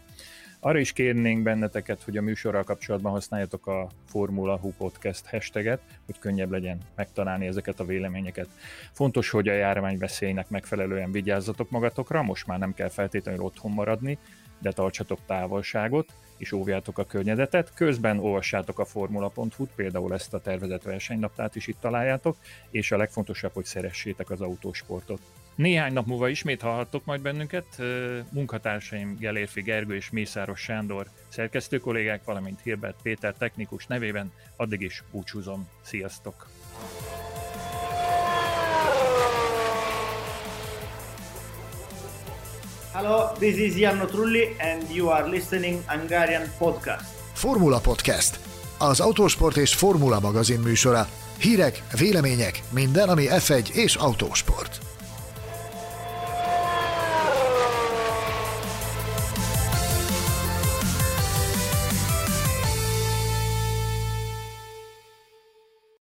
Arra is kérnénk benneteket, hogy a műsorral kapcsolatban használjatok a Formula Hu Podcast hashtaget, hogy könnyebb legyen megtalálni ezeket a véleményeket. Fontos, hogy a járványveszélynek megfelelően vigyázzatok magatokra, most már nem kell feltétlenül otthon maradni, de tartsatok távolságot, és óvjátok a környezetet. Közben olvassátok a formula.hu-t, például ezt a tervezett versenynaptát is itt találjátok, és a legfontosabb, hogy szeressétek az autósportot. Néhány nap múlva ismét hallhattok majd bennünket. Munkatársaim Gelérfi Gergő és Mészáros Sándor szerkesztő kollégák, valamint Hilbert Péter technikus nevében addig is búcsúzom. Sziasztok! Hello, this is Jarno Trulli and you are listening Hungarian Podcast. Formula Podcast. Az autósport és formula magazin műsora. Hírek, vélemények, minden, ami F1 és autósport.